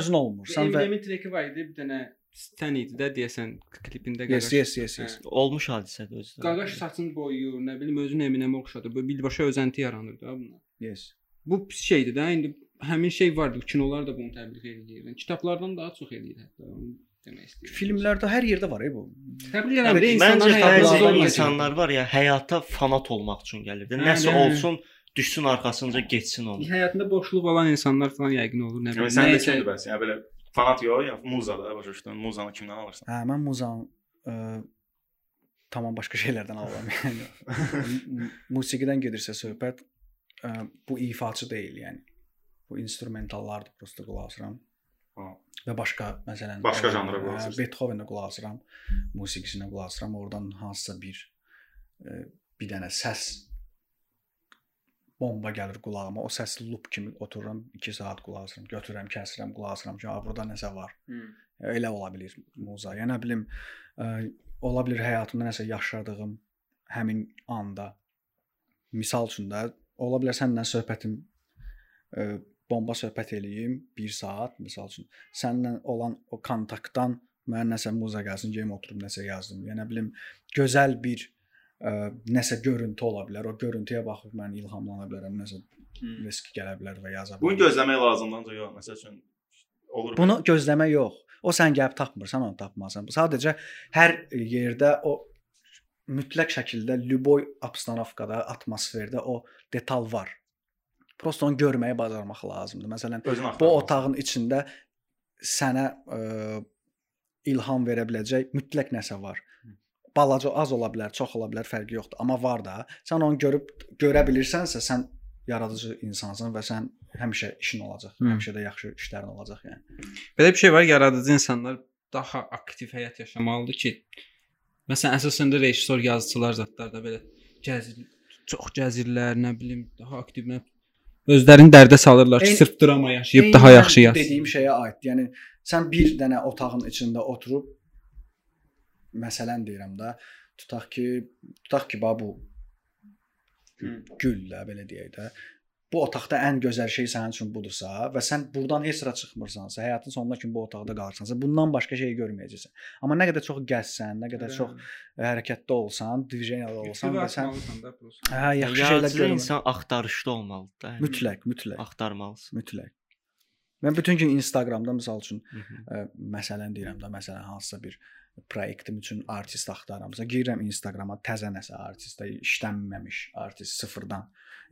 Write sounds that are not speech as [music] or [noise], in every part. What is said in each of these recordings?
özün olmursan və Eminemin treki var idi, bir dənə sən idi də deyəsən klipində Yes, yes, yes, yes. Hə. Olmuş hadisədir özü. də. Qaqaş saçını boyuyur, nə bilim özünü Eminəmə oxşadır. Böyle birbaşa özənti yaranır da buna. Yes. Bu pis şeydir də. İndi həmin şey vardı. Kinolar da bunu təbliğ edir. Kitablardan daha çox eləyir hətta. Demək istəyirəm. Filmlərdə hər yerdə var e bu. təbliğ edirəm. Yəni, insanlar insanlar var ya, həyata fanat olmaq üçün gəlir. Hə, Nəsə hə. Düşsün arxasınca getsin onu. həyatında boşluq olan insanlar falan yəqin olur, nə bilim. sən də kimdir bəs? Yəni belə fanat yox, ya muza da başa düşdün. Muzanı kimdən alırsan? Hə, mən muzan ə, tamam başqa şeylərdən alıram. Yəni [laughs] mu- musiqidən gedirsə söhbət ə, bu ifaçı deyil, yəni. Bu instrumentallardır, prosta qulaq asıram. Ha. Və başqa məsələn Başqa ə, janra qulaq ə, asırsan. Beethoven-ə qulaq asıram, musiqisinə qulaq asıram. Oradan hansısa bir ə, bir dənə səs bomba gəlir qulağıma. O səs loop kimi otururam 2 saat qulaq asıram, götürürəm, kəsirəm, qulaq asıram ki, "A, burada nəsə var." Hı. Elə ola bilər muza. Yəni nə bilim, ə, ola bilər həyatımda nəsə yaşadığım həmin anda misal üçün də ola bilər səninlə söhbətim ə, bomba söhbət eləyim 1 saat misal üçün. Səninlə olan o kontaktdan mən nəsə muza gəlsin, gəlim oturub nəsə yazdım. Yəni nə bilim, gözəl bir ə, nəsə görüntü ola bilər. O görüntüyə baxıb mən ilhamlana bilərəm, nəsə risk gələ bilər və yaza Bunu bilərəm. gözləmək lazımdır ancaq yox. Məsəl üçün olur. Bunu gözləmə yox. O sən gəlib tapmırsan, onu tapmasan. Sadəcə hər yerdə o mütləq şəkildə lüboy obstanovkada, atmosferdə o detal var. Prosta onu görməyi bacarmaq lazımdır. Məsələn, bu otağın içində sənə ə, ilham verə biləcək mütləq nəsə var. Balaca az ola bilər, çox ola bilər, fərqi yoxdur, amma var da. Sən onu görüb görə bilirsənsə, sən yaradıcı insansan və sən həmişə işin olacaq. Hı. Həmişə də yaxşı işlərin olacaq yəni. Belə bir şey var, yaradıcı insanlar daha aktiv həyat yaşamalıdır ki, məsələn, əsasən də rejissor, yazıçılar zətlər də belə gəzir, çox gəzirlər, nə bilim, daha aktiv nə özlərini dərdə salırlar ki, sırf drama yaşayıb daha yaxşı yazsın. Dediyim şeyə aiddir. Yəni sən bir dənə otağın içində oturub məsələn deyirəm də, tutaq ki, tutaq ki, bax bu gül, gül də belə deyək də. Bu otaqda ən gözəl şey sənin üçün budursa və sən burdan heç yerə çıxmırsansa, həyatın sonuna kimi bu otaqda qalırsansa, bundan başqa şey görməyəcəksən. Amma nə qədər çox gəzsən, nə qədər çox hərəkətdə olsan, diviziyada olsan və sən hə, yaxşı şeylər görmə. insan axtarışda olmalıdır. da. Yəni, Mütləq, mütləq, axtarmalısan. mütləq. Mən bütün gün Instagramda məsəl üçün Hı -hı. ə, məsələn deyirəm də, məsələn hansısa bir proyektim üçün artist axtarıramsa, girirəm Instagrama təzə nəsə artistə işlənməmiş artist sıfırdan.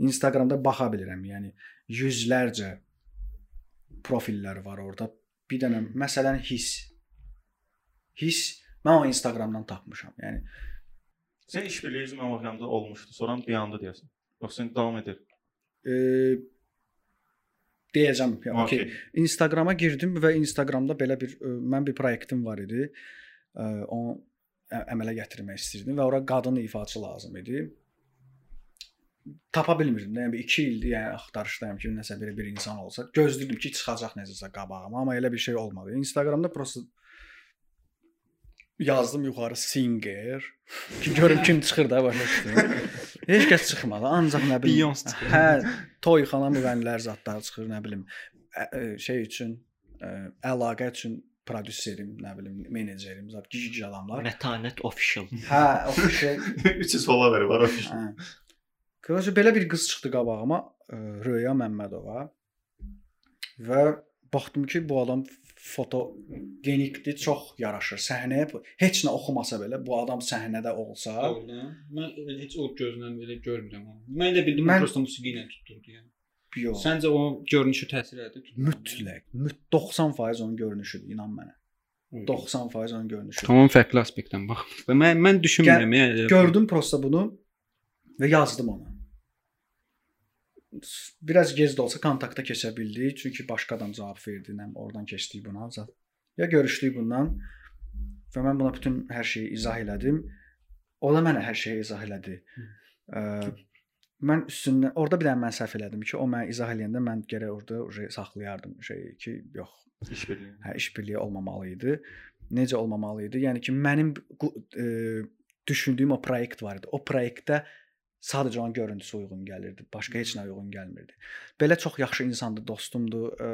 Instagramda baxa bilirəm. Yəni yüzlərcə profillər var orada. Bir dənə məsələn his. His mən o Instagramdan tapmışam. Yəni Sən iş birliyi məlumatlarında olmuşdu. Sonra dayandı deyəsən. Yoxsa indi davam edir. e, deyəcəm, okey. Okey. Instagrama girdim və Instagramda belə bir mən bir proyektim var idi. Ə, Onu əmələ gətirmək istirdim və ora qadın ifaçı lazım idi. Tapa bilmirdim. Yəni 2 ildir yəni axtarışdayım ki, nəsə belə bir insan olsa. Gözləyirdim ki, çıxacaq necəsə qabağıma, amma elə bir şey olmadı. Instagramda prosta yazdım yuxarı singer ki görüm kim çıxır da başa düşdüm. [laughs] Heç kəs çıxmadı. Ancaq nə bilim. Beyoncé çıxır. Hə, toyxana müğənnilər zətləri çıxır, nə bilim. ə, şey üçün, ə, əlaqə üçün prodüserim, nə bilim, menecerim, zət gic adamlar. Mətanət official. Hə, o şey. 300 follower var o iş. Hə. Qızı belə bir qız çıxdı qabağıma, ə, Röya Məmmədova. Və baxdım ki, bu adam fotogenikdir, çox yaraşır səhnəyə. Heç nə oxumasa belə bu adam səhnədə olsa, Mən elə heç o gözlə belə görmürəm onu. Mən elə bildim Mən- mən... prosta musiqi ilə tutturdu yəni. Yox. Səncə o görünüşü təsir elədi? tutdu? mütləq, müt 90% onun görünüşüdür, inan mənə. 90% onun görünüşüdür. Tamam fərqli aspektdən bax. Və mən mən düşünmürəm yəni. Gördüm prosta bunu və yazdım ona. Biraz gec də olsa kontakta keçə bildik, çünki başqa adam cavab verdi, nə oradan keçdik buna. Ya görüşdük bundan və mən buna bütün hər şeyi izah elədim. O da mənə hər şeyi izah elədi. Ə, mən üstündən orada bir dənə mən səhv elədim ki, o mənə izah eləyəndə mən gərək orada saxlayardım şeyi ki, yox, İş birliyi. hə işbirliyi olmamalı idi. Necə olmamalı idi? Yəni ki, mənim e, düşündüyüm o proyekt var idi. O proyektdə sadəcə onun görüntüsü uyğun gəlirdi. Başqa heç nə uyğun gəlmirdi. Belə çox yaxşı insandır, dostumdur. Ə,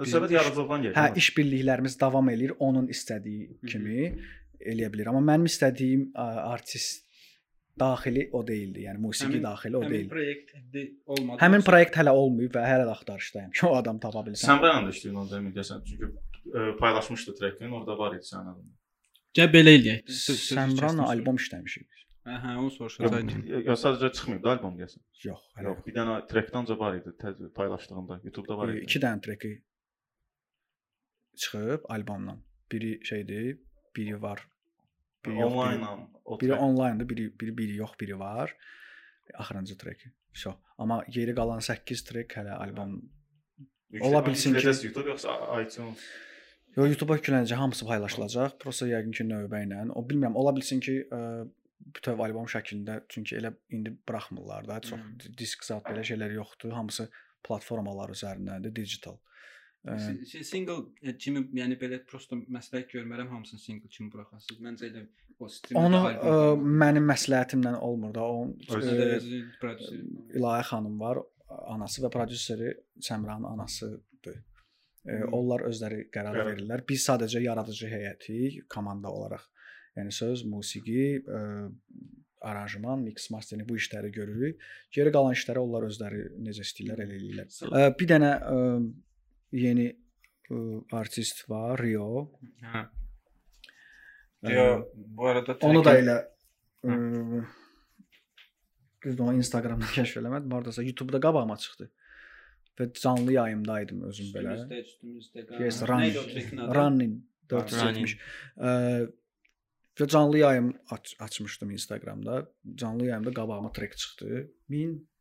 bizim Söhbət iş- yaradıcılıqdan gəlir. Hə, iş birliklərimiz davam eləyir, onun istədiyi kimi eləyə bilər. Amma mənim istədiyim ə, artist daxili o deyildi. Yəni musiqi daxili o həmin deyildi. proyekt olmadı. Həmin proyekt hələ olmayıb və hələ də axtarışdayam ki, o adam tapa bilsəm. Sən bəyəndə işləyin onda əmin deyəsən. Çünki ə, paylaşmışdı trekin, orada var idi sənin adın. Gəl belə eləyək. Səmranla albom işləmişik. Hə, hə, onu soruşacaqdım. Yox, sadəcə çıxmayıb da albom deyəsən. Yox, hələ Yox, bir dənə trekdanca var idi paylaşdığında, YouTube-da var E, idi. İki dənə treki çıxıb albomdan. Biri şeydir, biri var. Biri yox, biri- Online Biri trek. onlayndır, biri biri biri yox, biri var. Axırıncı treki. So, amma geri qalan 8 trek hələ albom. Ola bilsin ki- YouTube yoxsa iTunes. Yo YouTube-a yüklənəcək, hamısı paylaşılacaq. Prosta yəqin ki növbə ilə. O bilmirəm, ola bilsin ki, ə, bütöv albom şəklində, çünki elə indi buraxmırlar da, çox disk zat belə şeylər yoxdur. Hamısı platformalar üzərindədir, digital. Ə, Si- si- Single e, kimi, yəni belə prosta məsləhət görmərəm hamısını single kimi buraxasınız. Məncə elə o streamdə Onu albom ə, mənim məsləhətimlə olmur da. O ə, prodüser. İlahi xanım var, anası və prodüseri Səmranın anasıdır. E, Hmm. onlar özləri qərar Qərar. verirlər. Biz sadəcə yaradıcı heyəti, komanda olaraq, yəni söz, musiqi, e, aranjman, mix, mastering bu işləri görürük. Geri qalan işləri onlar özləri necə istəyirlər elə eləyirlər. E, bir dənə e, yeni e, artist var, Rio. Hə. Yo, bu arada Onu da elə ə, düzdür onu Instagramdan [laughs] kəşf eləmədim. Hardasa YouTube-da qabağıma çıxdı. Və canlı yayımdaydım özüm belə. Üstümüzdə, üstümüzdə. Yes, Running. Running Running. 470. Ə, və canlı yayım aç açmışdım Instagramda. Canlı yayımda qabağıma trek çıxdı. 1000 Yox.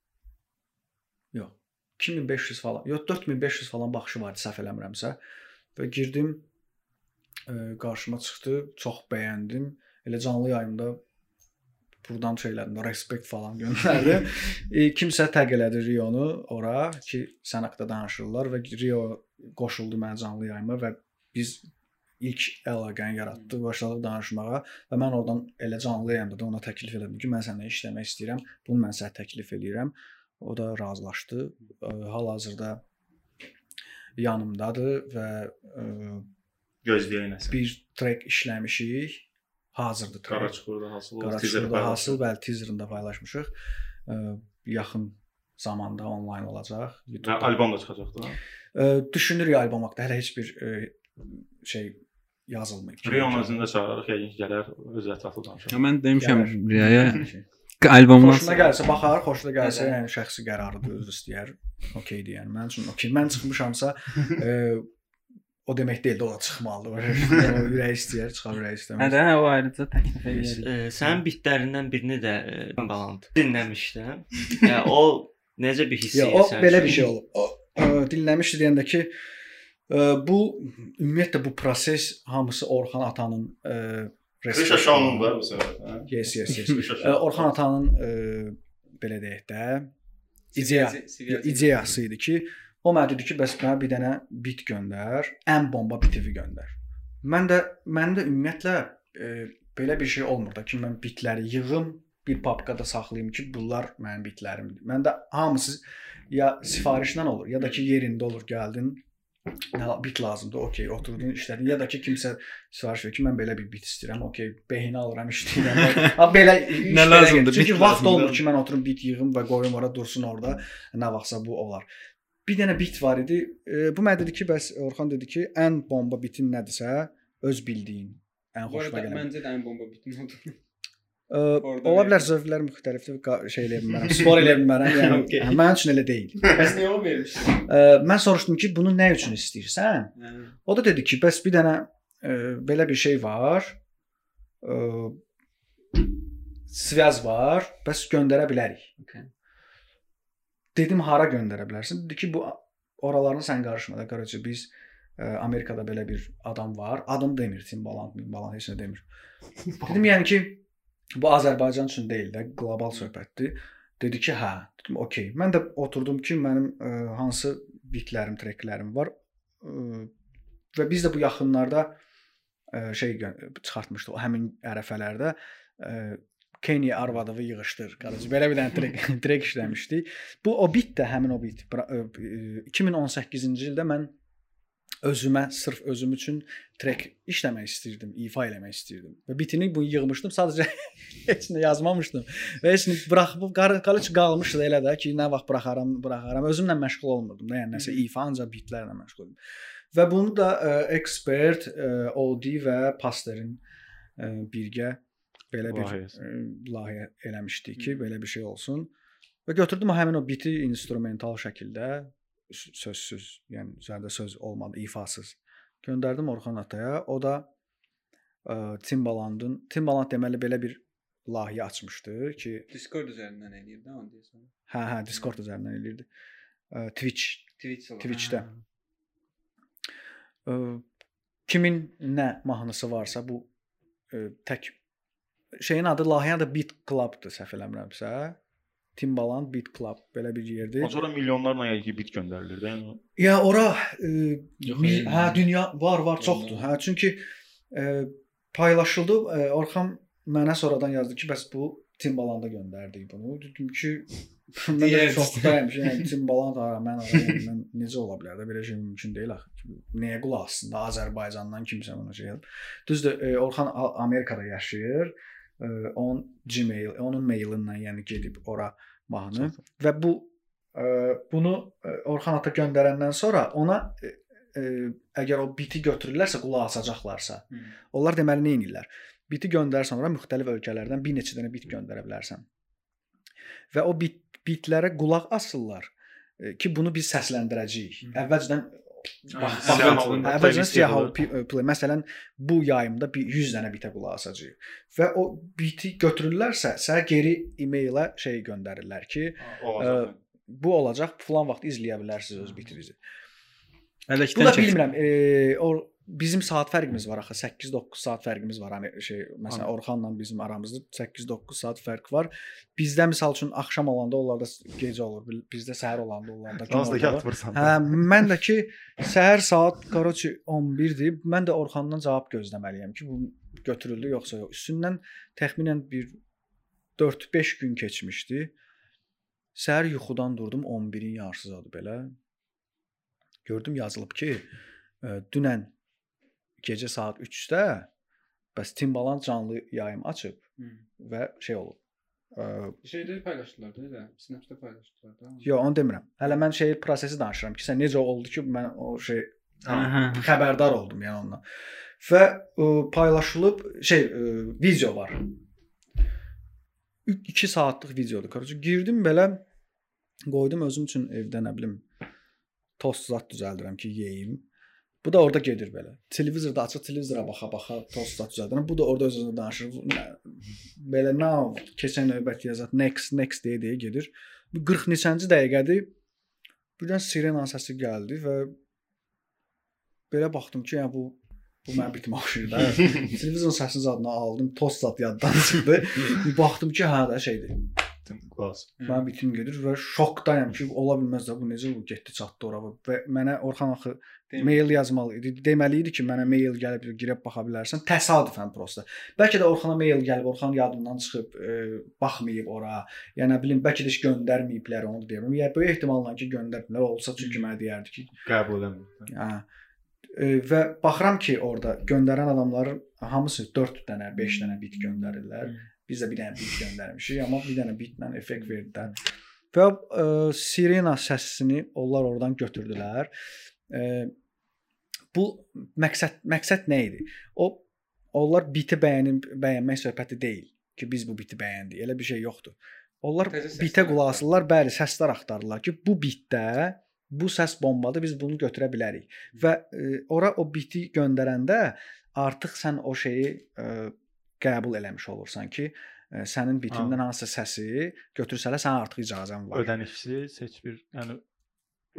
2500 falan. Yox 4500 falan baxışı vardı səhv eləmirəmsə. Və girdim ə, qarşıma çıxdı. Çox bəyəndim. Elə canlı yayımda burdan şeylədim, respekt falan [laughs] göndərdi. e, kimsə təq elədi Rionu ora ki, sən haqqında danışırlar və Rio qoşuldu mənim canlı yayıma və biz ilk əlaqəni yaratdıq, başladıq danışmağa və mən oradan elə canlı yayımda da ona təklif elədim ki, mən səninlə işləmək istəyirəm. Bunu mən sənə təklif eləyirəm. O da razılaşdı. Hal-hazırda yanımdadır və ə, Gözləyək nəsə. bir trek işləmişik. Hazırdır trek. Qara çuxurda hasıl olur. Qaraçıda hasıl bəli teaserında paylaşmışıq. Yaxın zamanda onlayn olacaq. Və YouTube-da. albom da çıxacaq da. Düşünürük albom haqqında hələ heç bir şey yazılmayıb. Rion özünü də çağırarıq, yəqin ki, gələr öz ətraflı Ya danışar. mən demişəm. Riyaya albomdan Xoşuna gəlsə baxar, xoşuna gəlsə, yəni şəxsi qərarıdır, öz istəyər. Okeydir yəni. Mənim üçün okey. Mən çıxmışamsa, ə, [laughs] o demək deyil də o da çıxmalıdır. [laughs] o ürək istəyər, çıxar ürək Hə istəməz. də o ayrıca təklif edirik. E, sənin bitlərindən birini də e, balant dinləmişdim. Yəni o necə bir hiss idi o belə bir şey olub. O ə, dinləmişdi deyəndə ki, ə, bu ümumiyyətlə bu proses hamısı Orxan atanın ə, Krişa Şaunun var bu səbəb. hə? Yes, yes, yes. Orxan atanın belə deyək də ideya ideyası idi ki, o mənə dedi ki, bəs mənə bir dənə bit göndər, ən bomba bitivi göndər. Mən də mənim də ümumiyyətlə e, belə bir şey olmur da ki, mən bitləri yığım, bir papkada saxlayım ki, bunlar mənim bitlərimdir. Məndə hamısı ya sifarişdən olur, ya da ki yerində olur, gəldin, nə [laughs] bit lazımdır, okey, oturdun, işlədin, ya da ki kimsə sifariş verir ki, mən belə bir bit istəyirəm, okey, behinə alıram, işləyirəm. Ha belə Nə lazımdır. Çünki bit vaxt lazımdır. olmur ki, mən oturum bit yığım və qoyum ora dursun orada. Nə vaxtsa bu olar. Bir dənə bit var idi. E, bu mənə dedi ki, bəs Orxan dedi ki, ən bomba bitin nədirsə, öz bildiyin, ən arada gələn. məncə də ən bomba bitim oldu. Ə, ola bilər zövqlər müxtəlifdir, şey eləyə bilmərəm, [laughs] spor eləyə bilmərəm, [laughs] yəni Okey. hə, mənim üçün elə deyil. [laughs] Bəs niyə o vermişsən? Ə, mən soruşdum ki, bunu nə üçün istəyirsən? Hə. O da dedi ki, bəs bir dənə ə, belə bir şey var. Ə, Sviyaz var, bəs göndərə bilərik. Okay. Dedim hara göndərə bilərsən? Dedi ki, bu oralarını sən qarışma da, qaracı biz ə, Amerikada belə bir adam var. Adım demir, Timbaland, Timbaland heç nə demir. Dedim yəni ki, bu Azərbaycan üçün deyil də, qlobal söhbətdir. Dedi ki, hə. Dedim, okey. Mən də oturdum ki, mənim ə, hansı bitlərim, treklərim var. Ə, və biz də bu yaxınlarda ə, şey gö- çıxartmışdıq həmin ərəfələrdə ə, Kenny arvadıvı yığışdır. Qardaş belə bir dənə trek [laughs] trek işləmişdik. Bu o bit də həmin o bit. Bra- ə, ə, 2018-ci ildə mən özümə sırf özüm üçün trek işləmək istirdim, ifa eləmək istirdim. Və bitini bunu yığmışdım, sadəcə [laughs] heç nə yazmamışdım. Və heç nə buraxıb qalış qalmışdı elə də ki, nə vaxt buraxaram, buraxaram. Özümlə məşğul olmurdum da, yəni nəsə ifa ancaq bitlərlə məşğul idim. Və bunu da ə, ekspert, ə, OD və Pasterin ə, birgə belə bir ə, layihə eləmişdik ki, belə bir şey olsun. Və götürdüm həmin o biti instrumental şəkildə sözsüz, yəni üzərində söz olmadı, ifasız. Göndərdim Orxan ataya. O da ə, Timbalandın, Timbaland deməli belə bir layihə açmışdı ki, Discord üzərindən eləyir də onu deyirsən. hə hə Discord üzərindən eləyirdi. Ə, Twitch Twitch. Twitch-də. Ə, kimin nə mahnısı varsa bu ə, tək şeyin adı layihənin adı Beat Club-dır səhv eləmirəmsə. Timbaland Beat Club belə bir yerdir. Ondan sonra milyonlarla yəqin ki bit göndərilir də. Yəni Ya ora ə, Yox, eyni. hə dünya var var çoxdur. Hə çünki ə, paylaşıldı. Ə, Orxan mənə sonradan yazdı ki, bəs bu Timbalanda göndərdik bunu. Dedim ki, mən də şokdayım. Yəni Timbaland ara mən ara, yəni, mən necə ola bilər də belə şey mümkün deyil axı. Nəyə qulaq assın da Azərbaycandan kimsə bunu şey edib. Düzdür, ə, Orxan Amerikada yaşayır. Ə, onun Gmail, onun mailindən yəni gedib ora mahnı və bu bunu Orxan ata göndərəndən sonra ona əgər o biti götürürlərsə, qulaq asacaqlarsa, onlar deməli nə edirlər? Biti göndərsən ora müxtəlif ölkələrdən bir neçə dənə bit göndərə bilərsən. Və o bit bitlərə qulaq asırlar ki, bunu biz səsləndirəcəyik. Əvvəlcədən Bax, Siyah bax, halında Əvvəlcədən playlist siyah yazılır. hal play. Məsələn, bu yayımda bir 100 dənə bitə qulaq asacağıq. Və o biti götürürlərsə, sənə geri e-mailə şey göndərirlər ki, olacaq. bu olacaq, falan vaxt izləyə bilərsiniz öz bitinizi. Ələkdən Bu da bilmirəm, e, o bizim saat fərqimiz var axı 8-9 saat fərqimiz var. Hani şey məsələn. Orxanla bizim aramızda 8-9 saat fərq var. Bizdə məsəl üçün axşam olanda onlarda gecə olur. Bizdə səhər olanda onlarda gün olur. yatmırsan. Hə, mən də ki [laughs] səhər saat qaroçi 11-dir. Mən də Orxandan cavab gözləməliyəm ki, bu götürüldü yoxsa yox. Üstündən təxminən bir 4-5 gün keçmişdi. Səhər yuxudan durdum 11-in yarısızadır belə. Gördüm yazılıb ki, ə, dünən gecə saat 3-də bəs Timbaland canlı yayım açıb Hı. və şey olub. Ə, Şeydə paylaşdılar da elə. Snapchat paylaşdılar da. Yox, onu demirəm. Hələ mən şey prosesi danışıram ki, sən necə oldu ki, mən o şey Hə. xəbərdar oldum yəni ondan. Və ə, paylaşılıb şey ə, video var. 2 saatlıq videodur. Qarıcı girdim belə qoydum özüm üçün evdə nə bilim tost zat düzəldirəm ki, yeyim. Bu da orada gedir belə. Televizorda açıq televizora baxa-baxa tost zat düzəldirəm. Bu da orada öz-özünə danışır. Belə now keçən növbət yazat next next deyə deyə gedir. Bu 40 neçənci dəqiqədir. Birdən sirena səsi gəldi və belə baxdım ki, yəni bu bu mənim bitim oxşuyur da. [laughs] Televizor səsinin zadını aldım, tost zat yaddan çıxdı. Baxdım ki, hə şeydir. Qlas. Mənim bitim gedir və şokdayam ki, ola bilməz də bu necə bu getdi çatdı ora və mənə Orxan axı mail yazmalı idi. Deməli idi ki, mənə mail gəlib girib baxa bilərsən. Təsadüfən prosta. Bəlkə də Orxana mail gəlib, Orxan yadından çıxıb, e, baxmayıb ora. Yəni nə bilim, bəlkə də heç göndərməyiblər onu deyirəm. Yəni böyük ehtimalla ki, göndərbilər. Olsa çünki mənə deyərdi ki, Qəbul eləmir. Hə. E, və baxıram ki, orada göndərən adamların hamısı 4 dənə, 5 dənə bit göndərirlər. Biz də bir dənə bit göndərmişik, amma bir dənə bitlə effekt verdilər. Və e, sirena səsini onlar oradan götürdülər. E, bu məqsəd məqsəd nə idi? O onlar biti bəyənin bəyənmək söhbəti deyil ki, biz bu biti bəyəndik. Elə bir şey yoxdur. Onlar bitə qulaq asırlar, bəli, səslər axtarırlar ki, bu bitdə bu səs bombadır, biz bunu götürə bilərik. Və e, ora o biti göndərəndə artıq sən o şeyi e, qəbul eləmiş olursan ki, e, sənin bitindən hansısa səsi götürsələr sən artıq icazən var. Ödənişsiz heç bir, yəni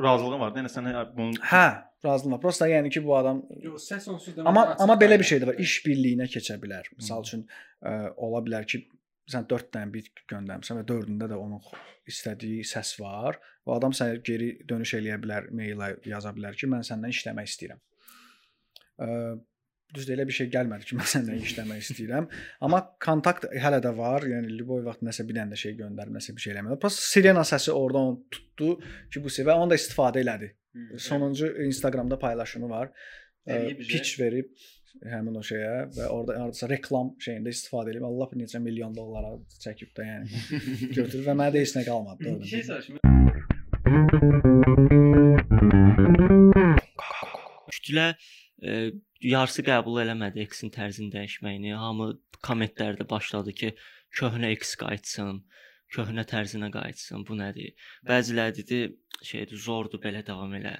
razılığın var. Yəni sən bunun Hə, razılığım var. Prosta yəni ki, bu adam Yox, səs onsuz da Amma amma belə bir şey də var. İş birliyinə keçə bilər. Məsəl üçün ə, ola bilər ki, sən 4 dənə bit göndərmisən və 4-ündə də onun istədiyi səs var. Və adam sənə geri dönüş eləyə bilər, mailə yaza bilər ki, mən səndən işləmək istəyirəm. Ə, düzdür elə bir şey gəlmədi ki, [laughs] mən səninlə işləmək istəyirəm. Amma kontakt hələ də var. Yəni Liboy vaxt nəsə bir dənə də şey göndərib, nəsə bir şey eləmədi. Prosta sirena səsi oradan onu tutdu ki, bu sevə onu da istifadə elədi. Sonuncu Instagramda paylaşımı var. Bizə. Pitch verib həmin o şeyə və orada hardasa reklam şeyində istifadə edib Allah bir neçə milyon dollara çəkib də yəni [laughs] götürüb və mənə də heç nə qalmadı da Bir orada. şey soruşum. Kütlə e, yarısı qəbul eləmədi X-in tərzini dəyişməyini. Hamı kommentlərdə başladı ki, köhnə X qayıtsın, köhnə tərzinə qayıtsın. Bu nədir? Bəziləri dedi, şeydir, zordur belə davam elə.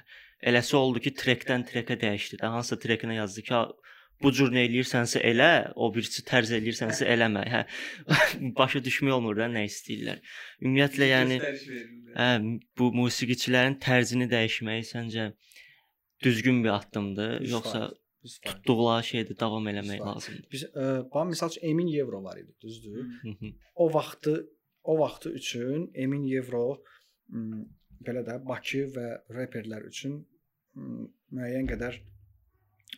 Eləsi oldu ki, trekdən trekə dəyişdi. Də hansısa trekinə yazdı ki, "Ha, bu cür nə eləyirsənsə elə, o birisi tərz eləyirsənsə eləmə. Hə. [laughs] Başa düşmək olmur da nə istəyirlər. Ümumiyyətlə yəni Hə, bu musiqiçilərin tərzini dəyişməyi səncə düzgün bir addımdır, yoxsa. Tutduqları şeydə davam eləmək lazımdır? Biz ə, bax məsəl üçün Emin Evro var idi, düzdür? Hı -hı. O vaxtı o vaxtı üçün Emin Evro belə də Bakı və reperlər üçün müəyyən qədər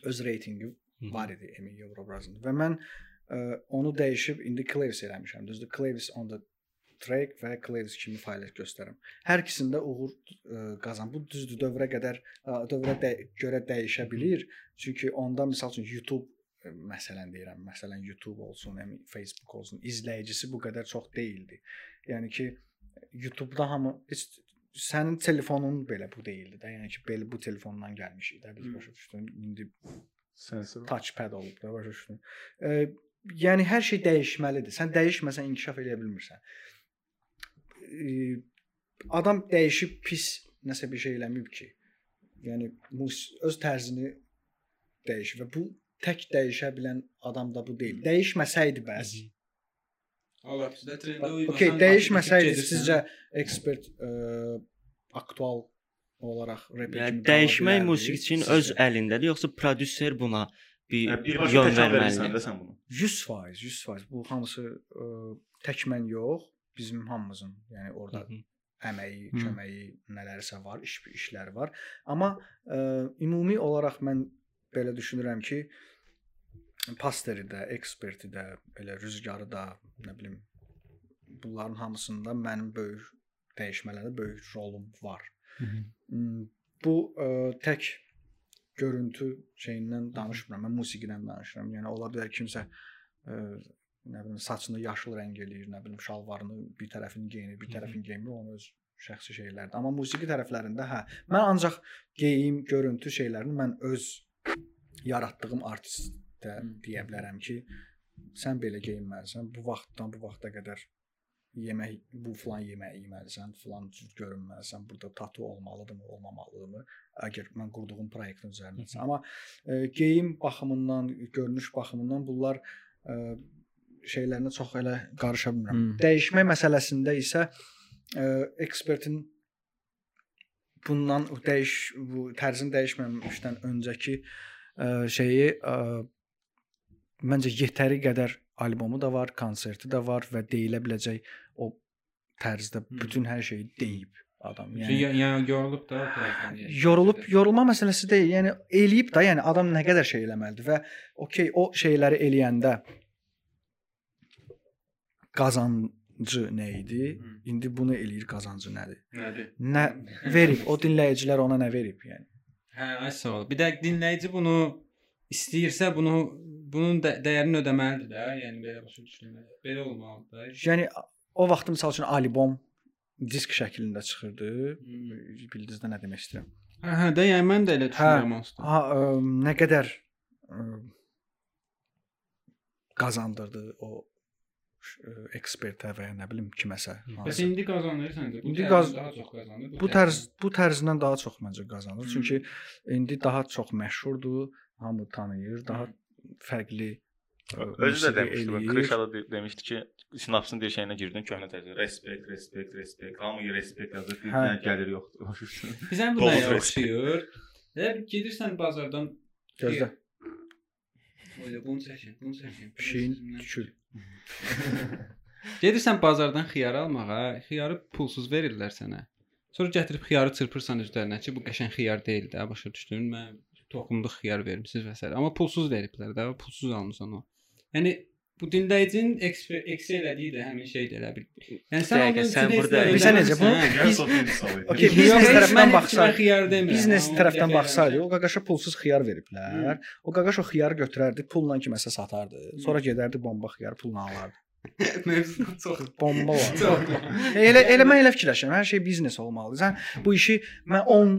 öz reytinqi var idi Emin Evro obrazında və mən ə, onu dəyişib indi Claves eləmişəm. Düzdür? Claves on the track və Claves kimi fayl göstərirəm. Hər ikisində uğur ə, qazan. Bu düzdür dövrə qədər ə, dövrə də, görə dəyişə bilər. Çünki onda məsəl üçün YouTube ə, məsələn deyirəm, məsələn YouTube olsun, yəni Facebook olsun, izləyicisi bu qədər çox deyildi. Yəni ki YouTube-da hamı heç sənin telefonun belə bu deyildi də. Yəni ki belə bu telefondan gəlmişik də biz başa düşdün. İndi Sensor. touchpad olub da başa düşdün. E, yəni hər şey dəyişməlidir. Sən dəyişməsən inkişaf edə bilmirsən. E, adam dəyişib pis nəsə bir şey eləməyib ki. Yəni öz tərzini dəyişib və bu tək dəyişə bilən adam da bu deyil. Dəyişməsəydi bəs. Allah bizdə trendə uymasan. Okay, dəyişməsəydi sizcə ekspert ə, aktual olaraq rep Yəni dəyişmək musiqiçinin öz əlindədir, yoxsa prodüser buna bir Hə, birbaşa yön verməlidir? də sən bunu. 100%, 100%. Bu hamısı ə, tək mən yox, bizim hamımızın, yəni orada Hı -hı. əməyi, Hı. köməyi nələrisə var, iş işləri var. Amma ə, ümumi olaraq mən belə düşünürəm ki, pasteri də, eksperti də, elə rüzgarı da, nə bilim, bunların hamısında mənim böyük dəyişmələrdə böyük rolum var. Hmm, Bu ə, tək görüntü şeyindən danışmıram. Mən musiqidən danışıram. Yəni ola bilər kimsə ə, nə bilim saçını yaşıl rəng eləyir, nə bilim şalvarını bir tərəfini geyinir, bir tərəfini geymir, onun öz şəxsi şeylərdir. Amma musiqi tərəflərində hə, mən ancaq geyim, görüntü şeylərini mən öz yaratdığım artistə deyə bilərəm ki, sən belə geyinməlisən, bu vaxtdan bu vaxta qədər yemək bu falan yeməyi yeməlisən, falan cür görünməlisən. Burada tatu olmalıdırmı, olmamalıdırmı? Əgər mən qurduğum proyektin üzərindəsə. Amma e, geyim baxımından, görünüş baxımından bunlar e, şeylərinə çox elə qarışa bilmirəm. Hmm. Dəyişmə məsələsində isə e, ekspertin bundan dəyiş bu tərzin dəyişməmişdən öncəki ə, şeyi ə, məncə yetəri qədər albomu da var, konserti də var və deyilə biləcək o tərzdə Hmm. bütün hər şeyi deyib adam. Yəni Yəni yəni yorulub da tərəfdən. yorulub yorulma məsələsi deyil. Yəni eləyib də, yəni adam nə qədər şey eləməlidir və okey o şeyləri eləyəndə qazancı nə idi? İndi bunu eləyir qazancı nədir? Nədir? Nə [laughs] verib? O dinləyicilər ona nə verib yəni? Hə, ay sağ ol. Bir də dinləyici bunu istəyirsə bunu bunun də, dəyərini ödəməlidir də. Yəni belə başa düşürəm. Belə olmalıdır. Yəni o vaxt məsəl üçün albom disk şəklində çıxırdı. Bildinizdə nə demək istəyirəm? Hə, hə, də yəni mən də elə düşünürəm aslında. Ha, ə, nə qədər ə, qazandırdı o ekspertə və ya nə bilim kiməsə. Bəs indi qazanır səncə? Bu İndi qaz- daha çox qazanır. Bu tərz bu tərzindən daha çox məncə qazanır. Hmm. Çünki indi daha çox məşhurdur, hamı tanıyır, daha fərqli ə, Özü də demişdi. Krişada de- demişdi ki, sinapsın bir şeyinə girdin, köhnə tərzə. Respekt, respekt, respekt. Hamı respekt yazır. Bir Hə. dənə gəlir yoxdur. Bizə bu respekt. oxşuyur. Elə bir gedirsən bazardan Gözlə. Öyle bunu çəkin, bunu çəkin. Pişiyin tükül. [laughs] Gedirsən bazardan xiyar almağa, xiyarı pulsuz verirlər sənə. Sonra gətirib xiyarı çırpırsan üzərinə ki, bu qəşəng xiyar deyil də, başa düşdün? Mən toxumluq xiyar vermisiniz və s. amma pulsuz veriblər də, pulsuz almısan o. Yəni bu dinləyicinin eksi elədiyi də həmin şeydir elə bil. Yəni sən Dəqiqə, onun sən burada- Bilirsən necə, misalı. Okey, biznes mən baxsaq. Biznes baxsaydı, deyirəm. o qaqaşa pulsuz xiyar veriblər. O qaqaş o xiyarı götürərdi, pulla kiməsə satardı. Sonra gedərdi bomba xiyar pulla alardı. [laughs] Mövzudan çox Bomba var. [laughs] elə elə mən elə fikirləşirəm. Hər şey biznes olmalıdır. Sən bu işi mən 10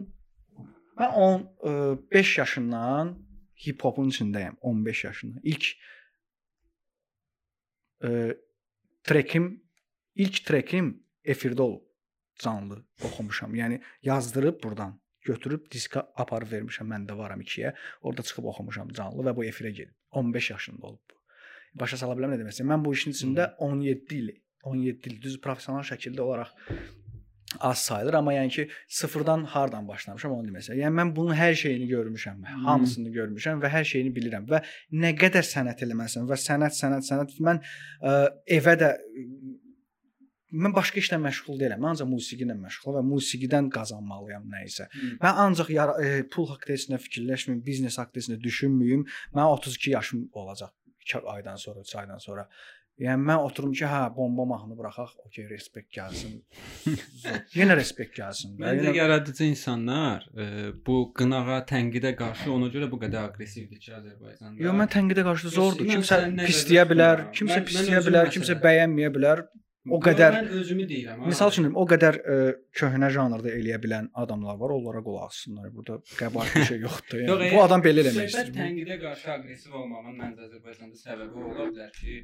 mən 10 5 yaşından hip hopun içindəyəm. 15 yaşından. İlk ə, trekim ilk trekim efirdə olub. Canlı oxumuşam. Yəni yazdırıb burdan götürüb diska aparıb vermişəm. Mən də varam 2-yə. Orada çıxıb oxumuşam canlı və bu efirə gedib. 15 yaşında olub bu. Başa sala bilirəm nə demək istəyirəm. Mən bu işin içində 17 il 17 il düz professional şəkildə olaraq az sayılır, amma yəni ki, sıfırdan hardan başlamışam onu istəyirəm. Yəni mən bunun hər şeyini görmüşəm, hamısını görmüşəm və hər şeyini bilirəm və nə qədər sənət eləməsən və sənət, sənət, sənət mən ə, evə də mən başqa işlə məşğul deyiləm. Mən ancaq musiqi ilə məşğulam və musiqidən qazanmalıyam nə isə. Mən ancaq yara, e, pul haqqında fikirləşməyim, biznes haqqında düşünməyim. Mən 32 yaşım olacaq 2 aydan sonra, 3 aydan sonra. Yəni mən oturum ki, hə, bomba mahnı buraxaq, okey, respekt gəlsin. Yenə respekt gəlsin. Məncə Yenə yaradıcı insanlar e, bu qınağa, tənqidə qarşı ona görə bu qədər aqressivdir ki, Azərbaycanda. Yox, mən tənqidə qarşı zordur. Kimsə pisləyə bilər, kimsə pisləyə bilər, kimsə bəyənməyə bilər. O Yox, qədər mən özümü deyirəm. Misal üçün o qədər ə, köhnə janrda eləyə bilən adamlar var, onlara qulaq assınlar. Burada qəbahət bir şey yoxdur. Yox, Yəni yəni, bu adam belə eləmək istəyir. tənqidə qarşı aqressiv olmağın məncə Azərbaycanda səbəbi ola bilər ki,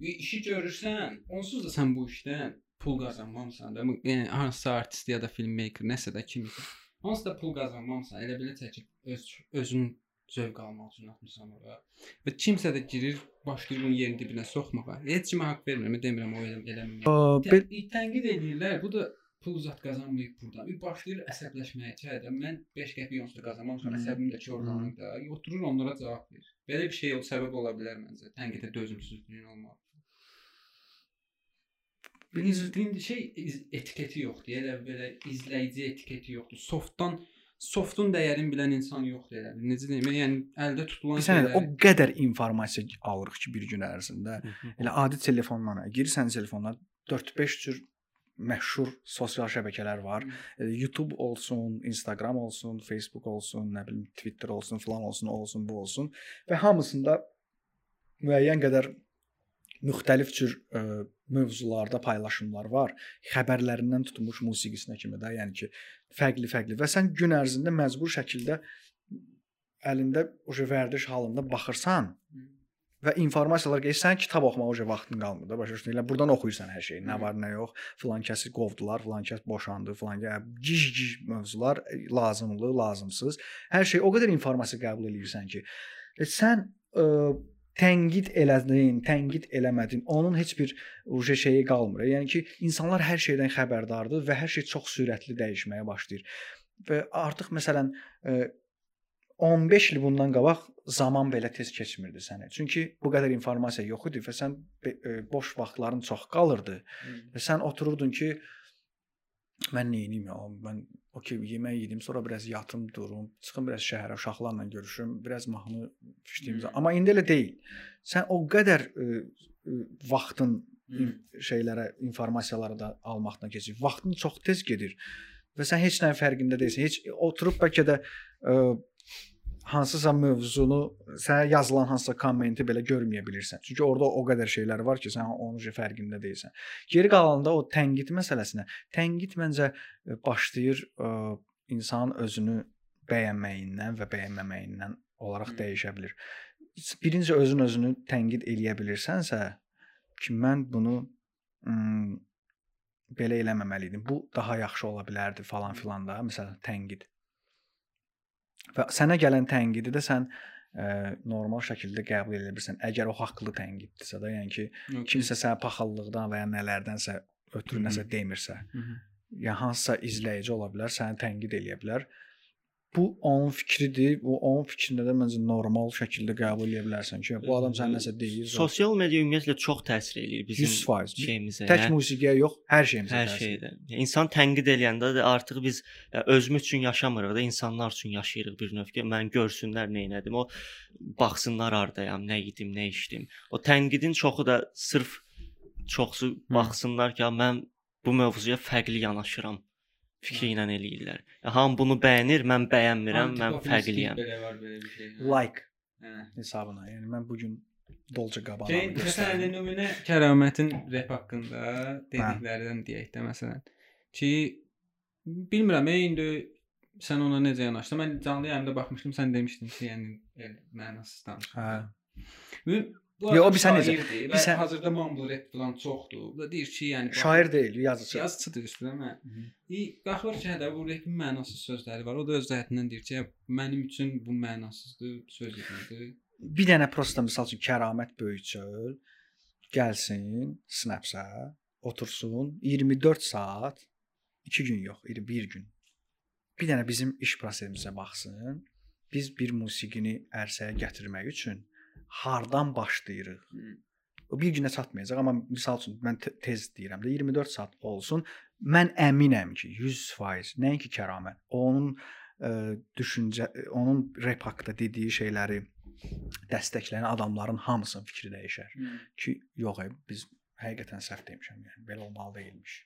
işi görürsən, onsuz da sən bu işdən pul qazanmamısan da. Yəni hansısa artist ya da filmmaker nəsə də kimisə. Hansısa da pul qazanmamısan, elə belə çəkib öz özün zövq almaq üçün atmısan ora. Və kimsə də girir, başlayır bunun yerin dibinə soxmağa. Heç kimə haqq vermirəm, demirəm o elə eləmir. Tənqid edirlər. Bu da pul zat qazanmayıb burdan. Bir başlayır əsəbləşməyə ki, hə də mən 5 qəpik onsuz da qazanmamışam, əsəbim də oradan da. Oturur onlara cavab verir. Belə bir şey o səbəb ola bilər məncə. Tənqidə dözümsüzlüyün olmağı. Birinci şey etiketi yoxdur. Elə belə izləyici etiketi yoxdur. Softdan softun dəyərini bilən insan yoxdur elə. Necə deyim? Yəni əldə tutulan o şeyləri- qədər informasiya alırıq ki, bir gün ərzində. Elə adi telefondan, girirsən telefona 4-5 cür məşhur sosial şəbəkələr var. E, YouTube olsun, Instagram olsun, Facebook olsun, nə bilim Twitter olsun, filan olsun, o olsun, bu olsun və hamısında müəyyən qədər müxtəlif cür ə, mövzularda paylaşımlar var. Xəbərlərindən tutmuş musiqisinə kimi də, yəni ki, fərqli-fərqli və sən gün ərzində məcbur şəkildə əlində o vərdiş halında baxırsan və informasiyalar gəlsən, kitab oxumağa o vaxtın qalmır da, başa düşdün? Elə burdan oxuyursan hər şeyi. Nə var, nə yox. Filan kəsi qovdular, filan kəs boşandı, filan gic-gic mövzular e, lazımlı, lazımsız. Hər şey o qədər informasiya qəbul eləyirsən ki, e, sən ə, tənqid elədin, tənqid eləmədin, onun heç bir uje şeyi qalmır. Yəni ki, insanlar hər şeydən xəbərdardır və hər şey çox sürətli dəyişməyə başlayır. Və artıq məsələn ə, 15 il bundan qabaq zaman belə tez keçmirdi sənə. Çünki bu qədər informasiya yox idi və sən ə, boş vaxtların çox qalırdı. Və sən otururdun ki, mən nə edim ya? Mən okey yemək yedim, sonra biraz yatım, durum, çıxım biraz şəhərə, uşaqlarla görüşüm, biraz mahnı fişdiyim zaman. Amma indi elə deyil. Sən o qədər ə, ə, vaxtın in- şeylərə, informasiyaları da almaqdan keçir. Vaxtın çox tez gedir və sən heç nəyin fərqində deyilsən. Heç oturub bəlkə də ə, hansısa mövzunu sənə yazılan hansısa kommenti belə görməyə bilirsən. Çünki orada o qədər şeylər var ki, sən onun fərqində deyilsən. Geri qalanında o tənqid məsələsinə, tənqid məncə ə, başlayır ə, insanın özünü bəyənməyindən və bəyənməməyindən olaraq Hı. dəyişə bilər. Birinci özün özünü tənqid eləyə bilirsənsə, ki mən bunu belə eləməməli idim. Bu daha yaxşı ola bilərdi falan filan da, məsələn, tənqid. Və sənə gələn tənqidi də sən ə, normal şəkildə qəbul edə bilirsən. Əgər o haqlı tənqiddirsə də, yəni ki, kimsə sənə paxıllıqdan və ya nələrdənsə ötürü Hı -hı. nəsə demirsə, Mhm. yəni hansısa izləyici ola bilər, səni tənqid eləyə bilər. Bu onun fikridir. Bu onun fikrində də məncə normal şəkildə qəbul edə bilərsən ki, bu adam sən nəsə deyir. Sosial media ümumiyyətlə çox təsir eləyir bizim 100%. şeyimizə. Tək yəni. musiqiyə yox, hər şeyimizə. Hər təsir şeydə. Yəni İnsan tənqid eləyəndə də artıq biz özümüz üçün yaşamırıq da, insanlar üçün yaşayırıq bir növ ki, mən görsünlər nə etdim, o baxsınlar hardayam, nə yedim, nə içdim. O tənqidin çoxu da sırf çoxsu baxsınlar ki, mən bu mövzuya fərqli yanaşıram fikri ilə eləyirlər. Ya, hamı bunu bəyənir, mən bəyənmirəm, mən fərqliyəm. Belə var belə bir şey. Like Hə. hesabına. Yəni mən bu gün Şey, Gabbana məsələn, nümunə Kəramətin rep haqqında dediklərindən deyək də məsələn ki bilmirəm, ey, indi sən ona necə yanaşdın? Mən canlı yayımda baxmışdım, sən demişdin ki, yəni el, mənasız danışır. Hə. Bu bu Yo, adam bir sən necə- bir sən- hazırda mumble rap falan çoxdur. Bu da deyir ki, yəni Şair deyil, yazıcı. yazıçıdır üstünə mən. İ baxır ki, hə də bu rapin mənasız sözləri var. O da öz cəhətindən deyir ki, mənim üçün bu mənasızdır, söz idi. Bir dənə prosta misal üçün Kəramət Böyükçöl gəlsin Snapsə, otursun 24 saat 2 gün yox, 21 gün. Bir dənə bizim iş prosesimizə baxsın. Biz bir musiqini ərsəyə gətirmək üçün hardan başlayırıq? O bir günə çatmayacaq, amma misal üçün mən te tez deyirəm də 24 saat olsun. Mən əminəm ki, 100% nəinki kəramət. Onun ə, düşüncə, onun rap haqqında dediyi şeyləri dəstəkləyən adamların hamısının fikri dəyişər ki, yox, biz həqiqətən səhv demişəm, yəni belə olmalı deyilmiş.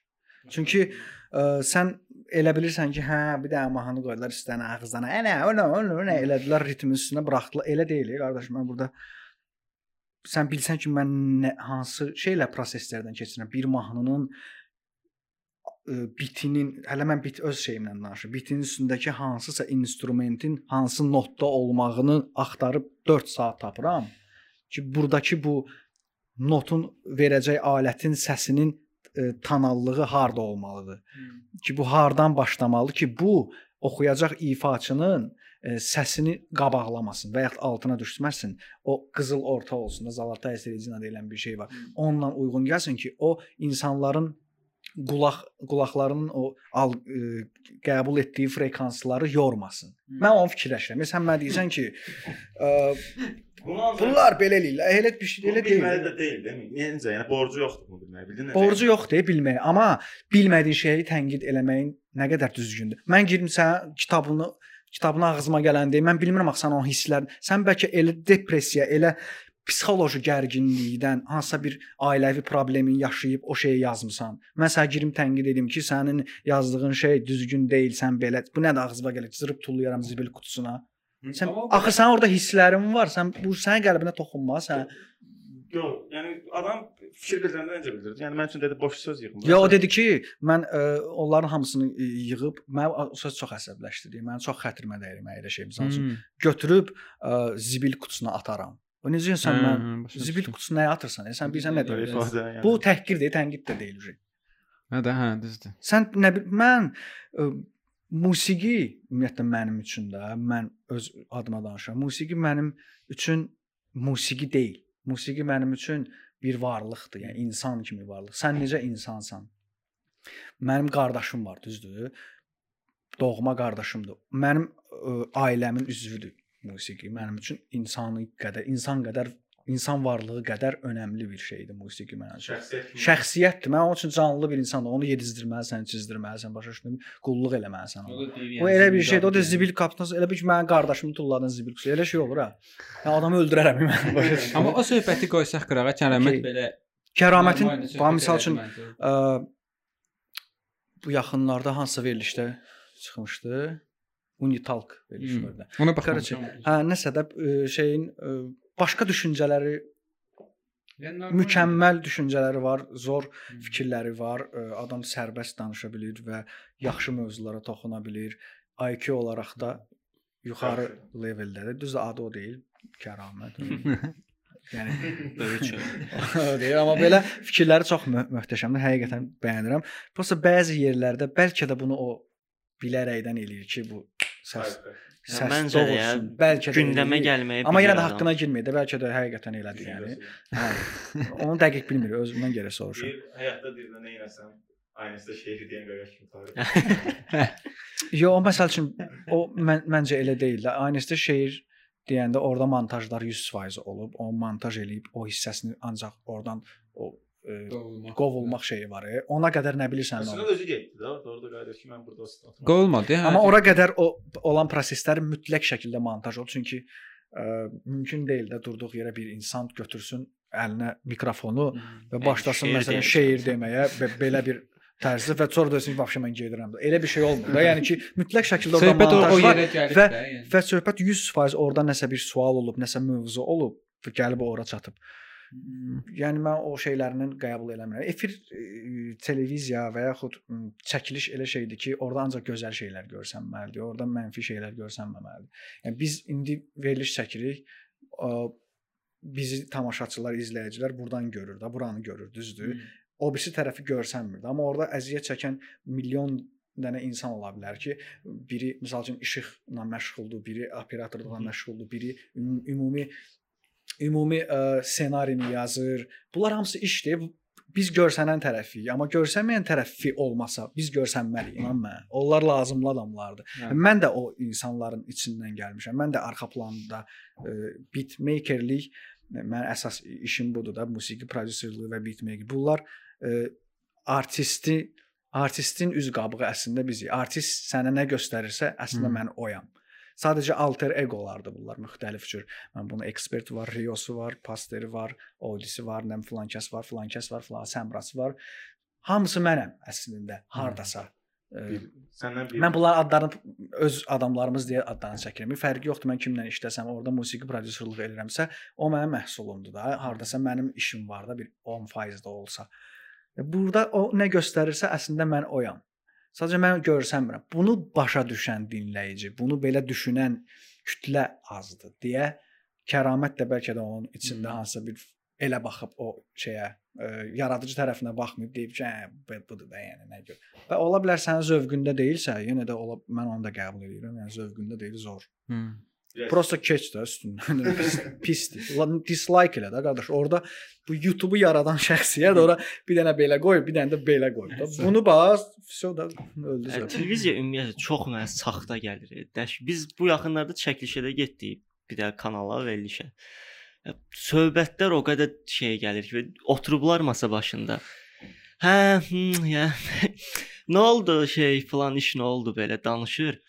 Çünki ə, sən elə bilirsən ki, hə, bir də mahnı qoydular üstünə ağızdan. Elə, elə, elə, elə elədilər ritmin üstünə buraxdılar. Elə deyil, qardaş, mən burada sən bilsən ki, mən nə, hansı şeylə proseslərdən keçirəm. Bir mahnının ə, bitinin, hələ mən bit öz şeyimlə danışıram. Bitinin üstündəki hansısa instrumentin hansı notda olmağını axtarıb 4 saat tapıram ki, burdakı bu notun verəcək alətin səsinin ə, tonallığı harda olmalıdır? Ki bu hardan başlamalı ki, bu oxuyacaq ifaçının ə, səsini qabaqlamasın və ya altına düşməsin. O qızıl orta olsun da Zalata Esricina deyilən bir şey var. Onunla uyğun gəlsin ki, o insanların qulaq qulaqlarının o al ə, qəbul etdiyi frekansları yormasın. Mən onu fikirləşirəm. Sən mənə deyirsən ki, ə, [laughs] bunlar belə eləyirlər. Elə bir şey elə deyil. Bilməli də deyil, deyil. Necə? Yəni borcu yoxdur bunu bilmək. Bildin? Borcu yoxdur bilmək, amma bilmədiyin şeyi tənqid eləməyin nə qədər düzgündür. Mən girim sən kitabını kitabını ağzıma gələndə mən bilmirəm axı sən o hisslər, sən bəlkə elə depressiya, elə psixoloji gərginlikdən hansısa bir ailəvi problemin yaşayıb o şeyi yazmısan. Mən sənə girim tənqid edim ki, sənin yazdığın şey düzgün deyil, sən belə. Bu nədir ağzıma gəlir? Zırıb tullayaram zibil qutusuna. Sən axı sən orada hisslərin var. Sən bu sənin qəlbinə toxunmaz, sən. Yox, yəni adam fikir bildirəndə necə bildirdi? Yəni mən üçün dedi boş söz yığım. Ya o dedi ki, mən ə, onların hamısını yığıb mən söz çox əsəbləşdirdi. Mən çox xətrimə dəyir mən elə şey. Məsəl üçün götürüb ə, zibil qutusuna ataram. O necə sən mən zibil qutusuna nəyə atırsan? E, sən bilirsən nə deyir? Yəni. Bu təhqirdir, tənqid də deyil. Hə də, hə, düzdür. Sən nə bil mən ə, musiqi ümumiyyətlə mənim üçün də mən öz adıma danışıram. Musiqi mənim üçün musiqi deyil. Musiqi mənim üçün bir varlıqdır, yəni insan kimi varlıq. Sən necə insansan? Mənim qardaşım var, düzdür? Doğma qardaşımdır. Mənim ə, ailəmin üzvüdür musiqi. Mənim üçün insanı qədər, insan qədər, insan varlığı qədər önəmli bir şeydir musiqi mənim üçün. şəxsiyyət. Şəxsiyyətdir. Mən onun üçün canlı bir insanam. Onu yedizdirməlisən, çizdirməlisən, başa düşdün? Qulluq eləməlisən ona. Bu elə bir şeydir. O da zibil qapısına elə bir ki, mənim qardaşımı tulladın zibil qutusu. Elə şey olur ha. Yəni adamı öldürərəm mən. [laughs] Başa düşdün? Amma o söhbəti qoysaq qırağa, Kəramət Okey. belə Kəramətin bax misal üçün məncə. ə, bu yaxınlarda hansısa verilişdə çıxmışdı. Unitalk verilişi Hmm. var da. Ona baxmışam. Hə, nəsə də ə, şeyin ə, başqa düşüncələri, Yəni mükəmməl düşüncələri var, zor Hmm. fikirləri var. Adam sərbəst danışa bilir və yaxşı mövzulara toxuna bilir. IQ olaraq da yuxarı leveldədir. Düzdür, adı o deyil, kəramət. [laughs] yəni [laughs] deyil, amma belə fikirləri çox mö möhtəşəmdir. Həqiqətən bəyənirəm. Prosta bəzi yerlərdə bəlkə də bunu o bilərəkdən eləyir ki, bu səs səs Məncə də doğursun. yəni Bəlkə də gündəmə gəlməyə Amma yenə də haqqına girmir də, bəlkə də həqiqətən elədi yəni. Hə. Onu dəqiq bilmir, özümdən görə soruşum. Deyir, həyatda deyir nə eləsəm, Aynısı da şehir deyən qaqaş kimi tarif. Yo, o məsəl üçün o mən məncə elə deyil də. Aynısı şeir deyəndə orada montajlar 100% olub, o montaj eləyib o hissəsini ancaq oradan o e, Qovulmaq. qovulmaq şeyi var. E. Ona qədər nə bilirsən Əslində özü getdi də. Orada qayıdır ki, mən burada statım. Qovulmadı. Hə. Amma ora qədər o olan proseslər mütləq şəkildə montaj olur. Çünki ə, mümkün deyil də durduq yerə bir insan götürsün əlinə mikrofonu və başlasın şeir məsələn deyəcəm. şeir deməyə və belə bir tərzdə və sonra desin vəbşə mən gedirəm. Elə bir şey olmur da. Yəni ki, mütləq şəkildə orada söhbət o, o montaj var yerə gəlir və- də, yəni. və söhbət 100% orada nəsə bir sual olub, nəsə mövzu olub və gəlib ora çatıb. Yəni mən o şeylərindən qəbul eləmirəm. Efir e, televiziya və yaxud çəkiliş elə şeydir ki, orada ancaq gözəl şeylər görsənməlidir. Orada mənfi şeylər görsənməməlidir. Yəni biz indi veriliş çəkirik. Bizi tamaşaçılar, izləyicilər burdan görür də, buranı görür, düzdür? o birisi tərəfi görsənmir. Amma orada əziyyət çəkən milyon dənə insan ola bilər ki, biri məsəl üçün işıqla məşğuldur, biri operatorluqla məşğuldur, biri üm- ümumi ümumi ə, ssenarini yazır. Bunlar hamısı işdir. Biz görsənən tərəfiyik, amma görsənməyən tərəfi olmasa biz görsənməliyik, inan mənə. Onlar lazımlı adamlardır. Hə. Mən də o insanların içindən gəlmişəm. Mən də arxa planda ə, beatmakerlik mən əsas işim budur da, musiqi prodüserliyi və beatmaker. Bunlar ə, artisti artistin üz qabığı əslində bizik. Artist sənə nə göstərirsə, əslində Hı. mən oyam. Sadəcə alter egolardır bunlar müxtəlif cür. Mən bunu ekspert var, Riosu var, Pasteri var, Odisi var, nəm filan kəs var, filan kəs var, filan Səmrası var. Hamısı mənəm əslində hardasa. Bir, səndən bir Mən bunların adlarını öz adamlarımız deyə adlarını çəkirəm. Fərqi yoxdur mən kimlə işləsəm, orada musiqi prodüserliyi edirəmsə, o mənim məhsulumdur da. Hardasa mənim işim var da bir 10% də olsa. E, Burada o nə göstərirsə əslində mən oyam. Sadəcə mən görsənmirəm. Bunu başa düşən dinləyici, bunu belə düşünən kütlə azdır deyə kəramət də bəlkə də onun içində hansısa bir elə baxıb o şeyə ə, yaradıcı tərəfinə baxmayıb deyib ki, hə, bu- budur da yəni nə gör. Və ola bilər sənin zövqündə deyilsə, yenə də ola mən onu da qəbul edirəm. Yəni zövqündə deyil, zor. Hı. Biraz- Prosta keç də üstündən. Pis- Pisdir. Ulan dislike elə də qardaş. Orada bu YouTube-u yaradan [laughs] şəxsiyyət ora bir dənə belə qoy, bir dənə də belə qoy. da. Bunu bax, vəsə da öldü zövq. televiziya ümumiyyətlə çox mənə saxta gəlir. Dəş biz bu yaxınlarda çəkilişə də getdik bir də kanala verilişə. Söhbətlər o qədər şey gəlir ki, oturublar masa başında. Hə, hmm, ya. [laughs] nə oldu şey falan iş nə oldu belə danışır.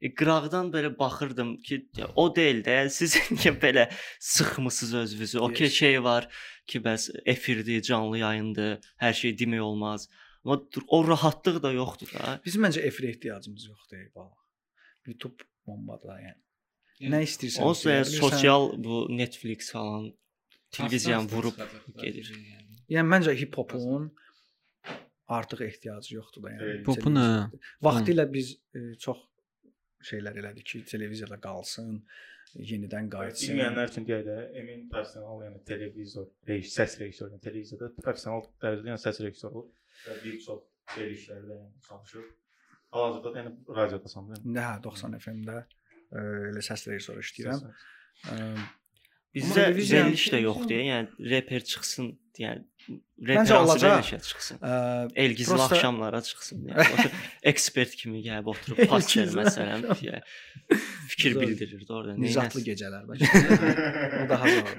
E, qıraqdan belə baxırdım ki, o deyil də, siz [laughs] niyə belə sıxmısınız özünüzü? Okey Yes. şey var ki, bəs efirdir, canlı yayındır, hər şey demək olmaz. Amma dur- o rahatlıq da yoxdur da. Bizim məncə efirə ehtiyacımız yoxdur ey bala. YouTube bombadır yəni. Yəni, Nə istəyirsən? Onsuz da yəni sosial bu Netflix falan televiziyanı Asta-asta vurub gedir. yəni. Yəni məncə hip-hopun artıq ehtiyacı yoxdur da yəni. Hə. Vaxtilə biz e, çox şeylər elədik ki, televiziyada qalsın, yenidən qayıtsın. Bilməyənlər üçün deyək də, Emin professional, yəni televizor, reis, səs rejissoru, yəni televiziyada professional dərəcədə yəni səs rejissoru və bir çox verilişlərdə yəni çalışır. Hal-hazırda da yəni radiodasan da. Hə, 90 FM-də elə səs rejissoru işləyirəm. Bizdə televiziya- veriliş də yoxdur. Yəni reper çıxsın, yəni Məncə olacaq. çıxsın. e, Elgizli Prosta- axşamlara çıxsın. Yəni [laughs] ekspert kimi gəlib oturub pas verir məsələn, yəni, fikir Zor. bildirir də orada. Nizatlı gecələr bəlkə. o daha zor.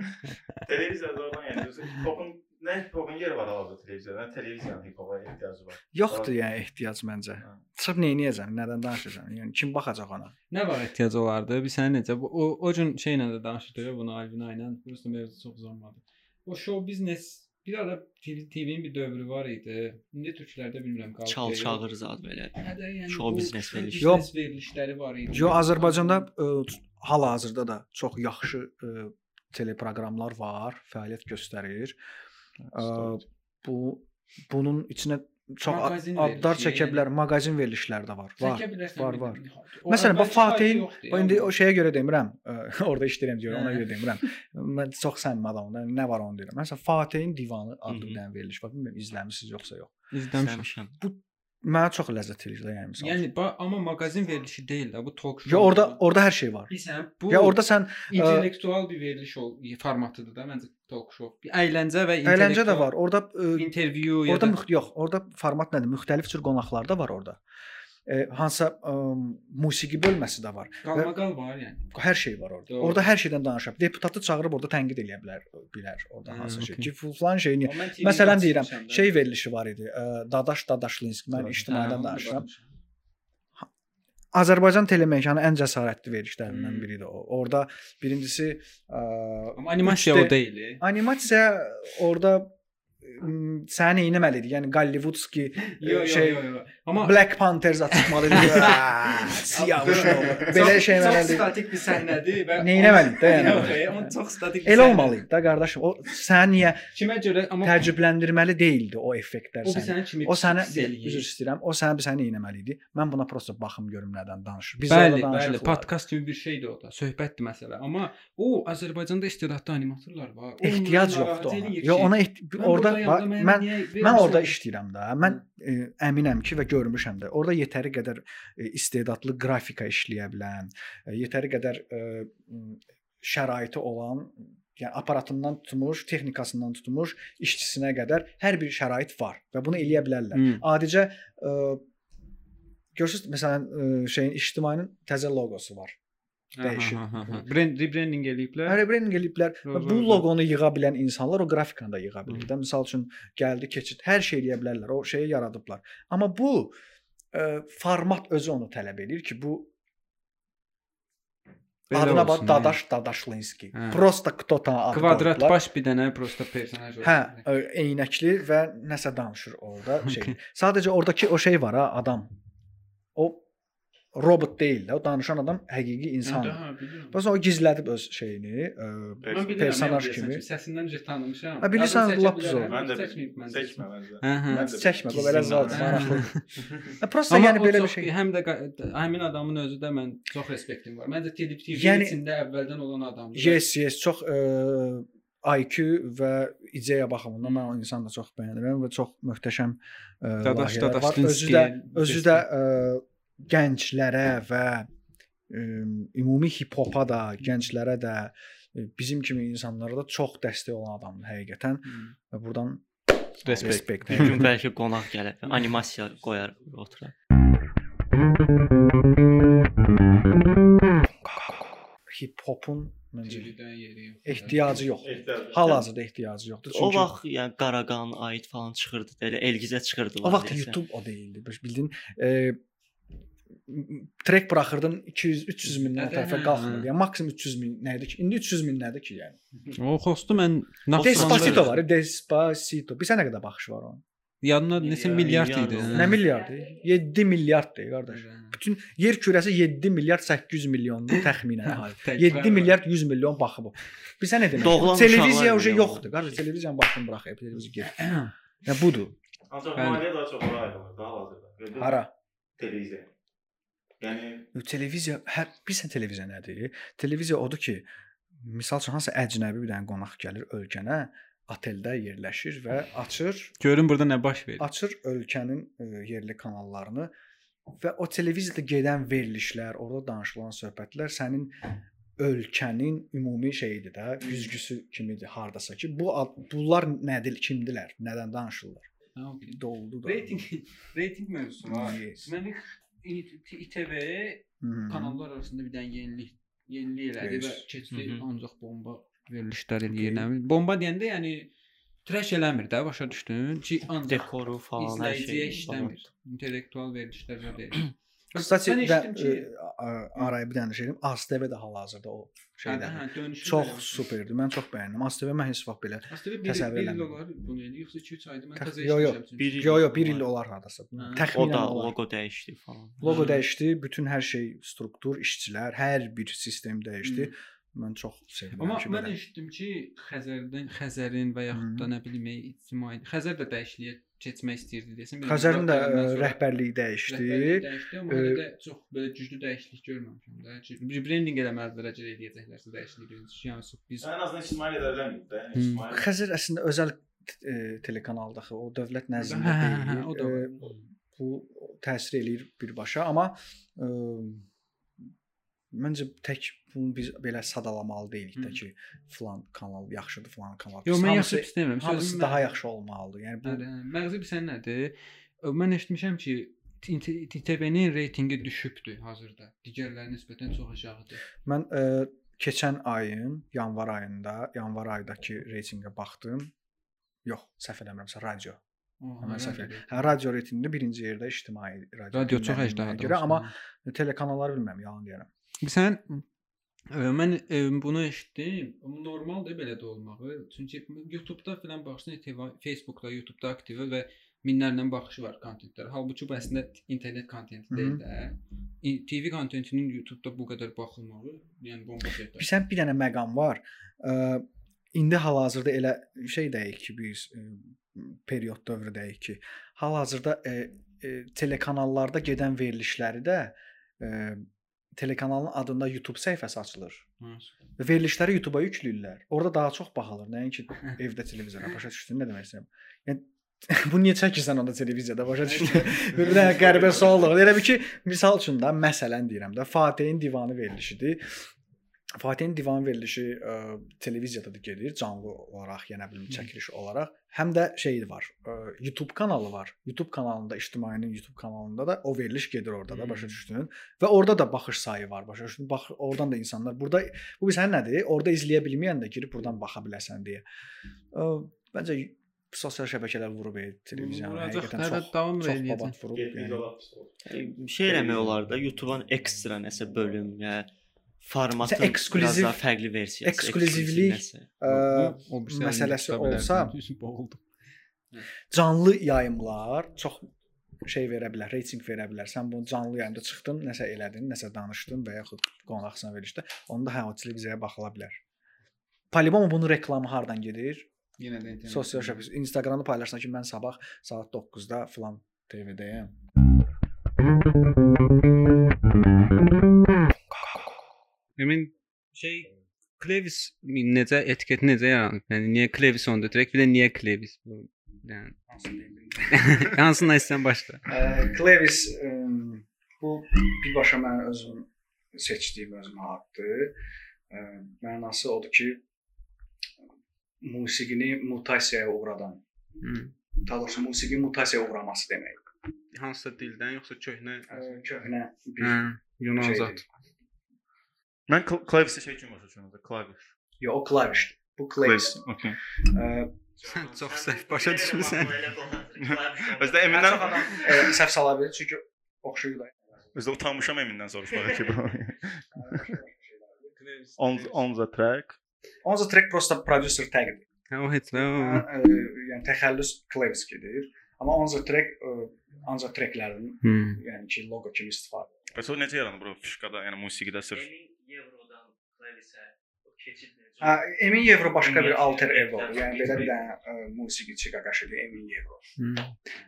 Televiziyada oradan yəni popun nə popun yeri var hal-hazırda televiziyada? Televiziyanın hip-hopa ehtiyacı var? Yoxdur yəni ehtiyac məncə. Çıxıb nə edəcəm, nədən danışacağam? Yəni kim baxacaq ona? Nə var ehtiyac olardı? Bir sənə necə o, o gün şeylə də danışdıq bunu Alvina ilə. Prosta mövzu çox uzanmadı. O show biznes bir ara TV TV-nin bir dövrü var idi. İndi türklərdə bilmirəm qaldı. Çal çağır zad belə. Hə də yəni Show bu biznes verilişi. biznes verilişləri var idi. Yo Azərbaycanda ə, hal-hazırda da çox yaxşı ə, teleproqramlar var, fəaliyyət göstərir. Ə, bu bunun içinə çox adlar çəkə yəni- bilər, mağazin verilişləri də var. Var. Var, var. Məsələn, bax yoxdur bax indi o şeyə görə demirəm, orada işləyirəm deyirəm, ona görə demirəm. Mən çox səmimi adamam, nə var onu deyirəm. Məsələn, Fatihin divanı adlı bir dənə veriliş var. Bilmirəm izləmisiniz yoxsa yox. İzləmişəm. İzləmişəm. Mənə çox ləzzət eləyir də, yəni. Yəni ba- amma mağazin verilişi deyil də, bu talk show. Ya orada orada hər şey var. bilirsən, bu Ya orada sən intellektual bir veriliş ol formatıdır da məncə talk show. Bir əyləncə və əyləncə də var. Orada ə, intervyu ya orada da müx yox, orada format nədir? Müxtəlif cür qonaqlar da var orada. E, hansısa ə, musiqi bölməsi də var. qalmaqal var yəni. Hər şey var orada. Doğru. Orada hər şeydən danışa bilər. Deputatı çağırıb orada tənqid eləyə bilər, bilər orada Hmm, hansı şey. okey. Ki falan şey TV Məsələn deyirəm, şey verilişi var idi. Ə, Dadaş Dadaşlinski. Mən Hə, ictimaiyyətdən da danışıram. Azərbaycan telemekanı ən cəsarətli verilişlərindən Hmm. biridir o. Orada birincisi ə, Amma animasiya üçdə- o deyil. animasiya orada səni neynəməlidir? Yəni Gollywoodski Yo yo şey yo yo. Amma Black Panther zət çıxmalıdır. [laughs] Siyah Belə Çox şeylərdir. statik bir səhnədir və Neynəməlidir də yəni. Yəni amma çox statik. Elə səhnədir. olmalıydı da qardaşım. O səni niyə Kimə görə amma təəccübləndirməli deyildi o effektlər səni. O sənə üzr istəyirəm. O sənə bir səni neynəməli idi? Mən buna prosta baxım görüm nədən danışır. Biz Bəli, bəli, podkast kimi bir şeydir o da. Söhbətdir məsələ. Amma o Azərbaycanda istedadlı animatorlar var. Ehtiyac yoxdur narahat ona. orada mən mən orada işləyirəm də. Mən əminəm ki və görmüşəm də. Orada yetəri qədər e, istedadlı qrafika işləyə bilən, e, yetəri qədər e, şəraiti olan yəni aparatından tutmuş, texnikasından tutmuş, işçisinə qədər hər bir şərait var və bunu eləyə bilərlər. Hmm. Adicə ə, görürsüz məsələn ə, şeyin ictimainin təzə loqosu var dəyişib. Aha, aha, aha. Brand rebranding eləyiblər. Rebranding eləyiblər və Doğru, bu doğru. loqonu yığa bilən insanlar o qrafikanı da yığa bilir də. Məsəl üçün gəldi, keçid, hər şey eləyə bilərlər. O şeyi yaradıblar. Amma bu ə, format özü onu tələb eləyir ki, bu Belə adına bax olsun, Dadaş Dadaşlinski. Hə. Prosta кто-то adı Kvadrat qoyublar. baş bir dənə prosta personaj Hə, ə, eynəkli və nəsə danışır orada [laughs] şey. Sadəcə oradakı o şey var ha, adam. O robot deyil də, o danışan adam həqiqi insandır. Hə. Bəs o gizlədib öz şeyini, ə, Mən bilirəm, personaj kimi. Səsindən necə tanımışam. Ha, bilirsən, lap bilərəm, zor. Mən də çəkməyib məncə. çəkmə məncə. Hə, hə. Mən də Çəkmə, bu belə Hə. maraqlı. [laughs] Prosta yəni belə bir şey. Həm də həmin adamın özü də mən çox respektim var. Məncə TV Yəni- içində əvvəldən olan adamdır. Yes, yes, çox ə, IQ və ideya baxımından mən o insanı da çox bəyənirəm və çox möhtəşəm ə, Dadaş. Dadaşlinski. Özü də özü də ə, gənclərə və ə, ümumi hip-hopa da, gənclərə də bizim kimi insanlara da çox dəstək olan adamdır həqiqətən və burdan Respekt. respekt. Bir gün bəlkə qonaq gələr, animasiya qoyar oturaq. Hip-hopun məncə ehtiyacı yoxdur. Hal-hazırda ehtiyacı yoxdur. O Çünki vaxt yəni Qaraqan Ayit falan çıxırdı, elə Elgizə çıxırdı. o vaxt YouTube o deyildi. Bildin, e, trek buraxırdın 200 300 mindən Hə, tərəfə hə, qalxmırdı. hə. Yəni maksimum 300 min nə idi ki? İndi 300 min nədir ki yəni? O xostu mən Despacito var, Despacito. Bir sənə qədər baxışı var onun. Yadına neçə Ya, milyard idi. hə. Nə milyardı? 7 milyarddır qardaş. Bütün yer kürəsi 7 milyard 800 milyondur təxminən əhali. Təkrar 7 var. milyard 100 milyon baxıb o. Bilsən nə demək? Televiziya uje yoxdur. Qardaş televiziyanı baxın buraxıb, televiziya get. [clears throat] Yəni budur. Ancaq maliyyə daha çox ayrılır daha hazırda. Hara? Televiziya. Yəni Televiziya hər bilirsən televiziya nədir? Televiziya odur ki, misal üçün hansı əcnəbi bir dənə qonaq gəlir ölkənə, oteldə yerləşir və açır, Görün burada nə baş verir. açır ölkənin ə, yerli kanallarını və o televiziyada gedən verilişlər, orada danışılan söhbətlər sənin ölkənin ümumi şeyidir də, güzgüsü kimidir hardasa ki, bu bunlar nədir, kimdilər, nədən danışırlar? Ha, okey. Doldu da. Rating [laughs] rating mövzusu var. Yes. Deməli İTV kanallar arasında bir dənə yenilik yenilik elədi və keçdi ancaq bomba verilişlər eləyir. Bomba deyəndə yəni trash eləmir də, başa düşdün? Ki ancaq dekoru falan hər izləyiciyə şey. işləmir. İntellektual verilişlər [clears throat] deyil. Kısaca mən eşitdim ki, araya bir dənə şey deyim. ASTV də hal-hazırda o şeydə. hə, dönüşü Çox superdir. Mən çox bəyəndim. ASTV mən heç vaxt belə. Təsəvvür bir il eləmirəm. olar bunu eləyir, yoxsa 2-3 aydır mən təzə eşitmişəm. çünki. bir il Yo yo 1 il olar. hardasa. Hə. O Təxminən da olar. loqo dəyişdi falan. Loqo dəyişdi, bütün hər şey, struktur, işçilər, hər bir sistem dəyişdi. Mən çox sevirəm Amma mən eşitdim ki, Xəzərdən, Xəzərin və yaxud da nə bilim, ictimai Xəzər də dəyişikliyə keçmək istəyirdi desən. Xəzərin də sonra rəhbərliyi dəyişdi. rəhbərlik dəyişdi, amma Ə, hələ də çox belə güclü dəyişiklik görməmişəm də. Ki, rebranding eləməlidirlər, acə eləyəcəklərsə dəyişiklik. Yəni biz ən azından ictimai edərləmir də. Yəni Hı. ictimai Xəzər əslində özəl e, telekanaldır axı. O dövlət Hə, nəzdində hə, hə, deyil. o da var. E, bu təsir eləyir birbaşa, amma məncə tək bunu biz belə sadalamalı deyilik də ki, filan kanal yaxşıdır, filan kanal. Yox, mən yaxşı pis demirəm. Hamısı Sözüm daha mən- yaxşı olmalıdır. Yəni bu Məğzi bilsən nədir? Mən eşitmişəm ki, TTV-nin reytinqi düşübdür hazırda. Digərlərinə nisbətən çox aşağıdır. Mən ə, keçən ayın yanvar ayında, yanvar ayındakı reytinqə baxdım. Yox, səhv eləmirəmsə radio. Mən eləmirəm. Hə, radio reytinqində birinci yerdə ictimai radio. Radio çox əjdahadır. görə, amma telekanalları bilmirəm, yalan deyirəm. Ə, mən ə, bunu eşitdim. Normaldır belə də olmağı. Çünki YouTube-da filan baxırsan, Facebook-da, YouTube-da aktiv və minlərlə baxışı var kontentlər. Halbuki bu əslində internet kontenti deyil də. İ- TV kontentinin YouTube-da bu qədər baxılmağı, yəni bomba şeydir. Bilsən bir dənə məqam var. İndi hal-hazırda elə şey deyək ki, biz period dövrüdəyik ki, hal-hazırda telekanallarda gedən verilişləri də telekanalın adında YouTube səhifəsi açılır. Və verilişləri YouTube-a yükləyirlər. Orada daha çox baxılır, nəinki evdə televizora. Başa düşdün nə demək istəyirəm? Yəni [laughs] bunu niyə çəkirsən onda televiziyada? Başa düşdün? [laughs] Bir dənə qəribə sualdır. Elə bir ki, misal üçün də məsələn deyirəm də Fatihin divanı verilişidir. Fatihin divan verilişi ə, televiziyada da gedir, canlı olaraq, yəni bilim çəkiliş olaraq. Həm də şey var, ə, YouTube kanalı var. YouTube kanalında, ictimainin YouTube kanalında da o veriliş gedir orada da, başa düşdün? Və orada da baxış sayı var, başa düşdün? Bax, oradan da insanlar burada bu bilsən nədir? Orada izləyə bilməyən də girib buradan baxa biləsən deyə. Ə, Bəncə sosial şəbəkələr vurub e, televiziyanı həqiqətən və çox davam çox eləyəcək. babat vurub. Yəni, şey eləmək olar da YouTube-un ekstra nəsə bölüm, yəni formatın Məsələn, ekskluziv- biraz daha fərqli versiyası. eksklusivlik, ekskluziv nəsə. Ə, o birisi məsələsi olsa- [laughs] canlı yayımlar çox şey verə bilər, reytinq verə bilər. Sən bunu canlı yayımda çıxdın, nəsə elədin, nəsə danışdın və yaxud qonaqsan verilişdə, onda hə o televiziyaya baxıla bilər. Polibom bunun reklamı hardan gedir? Yenə də internet. Sosial şəbəkə, Instagramda paylaşsan ki, mən sabah saat 9-da filan TV-dəyəm. Emin şey Clevis necə etiket necə yaranıb? Yəni niyə Clevis onda direkt bir də niyə Clevis? Bu yəni hansından [laughs] istəsən başla. Ə, Clevis ə, bu birbaşa mən özüm seçdiyim özümə addır. Ə, Mənası odur ki, musiqini mutasiyaya uğradan, Hı. daha doğrusu musiqi mutasiyaya uğraması demək. Hansısa dildən yoxsa köhnə Ə, Köhnə bir Hə, Yunan şeydir. zat. Mən kl- şey kimi başa düşürəm. Klaviş. Yo, o klavişdir. Bu klaviş. Okay. Ə, Sən çox səhv başa düşmüsən. Özdə Emindən səhv sala bilər çünki oxşuyur da. özdə utanmışam Emindən soruşmağa ki bu. on on the track. On the track prosta producer tagdir. Hə, o heç nə. Yəni təxəllüs klaviş gedir. Amma on the track ancaq tracklərin Hı. yəni ki, loqo kimi istifadə. Bəs o necə yarandı bu fişkada, yəni musiqidə sırf? Klavisə keçid Hə, Emin Evro başqa bir alter ego. Yəni belə bir dənə musiqiçi qaqaşıdır Emin Evro. Hı.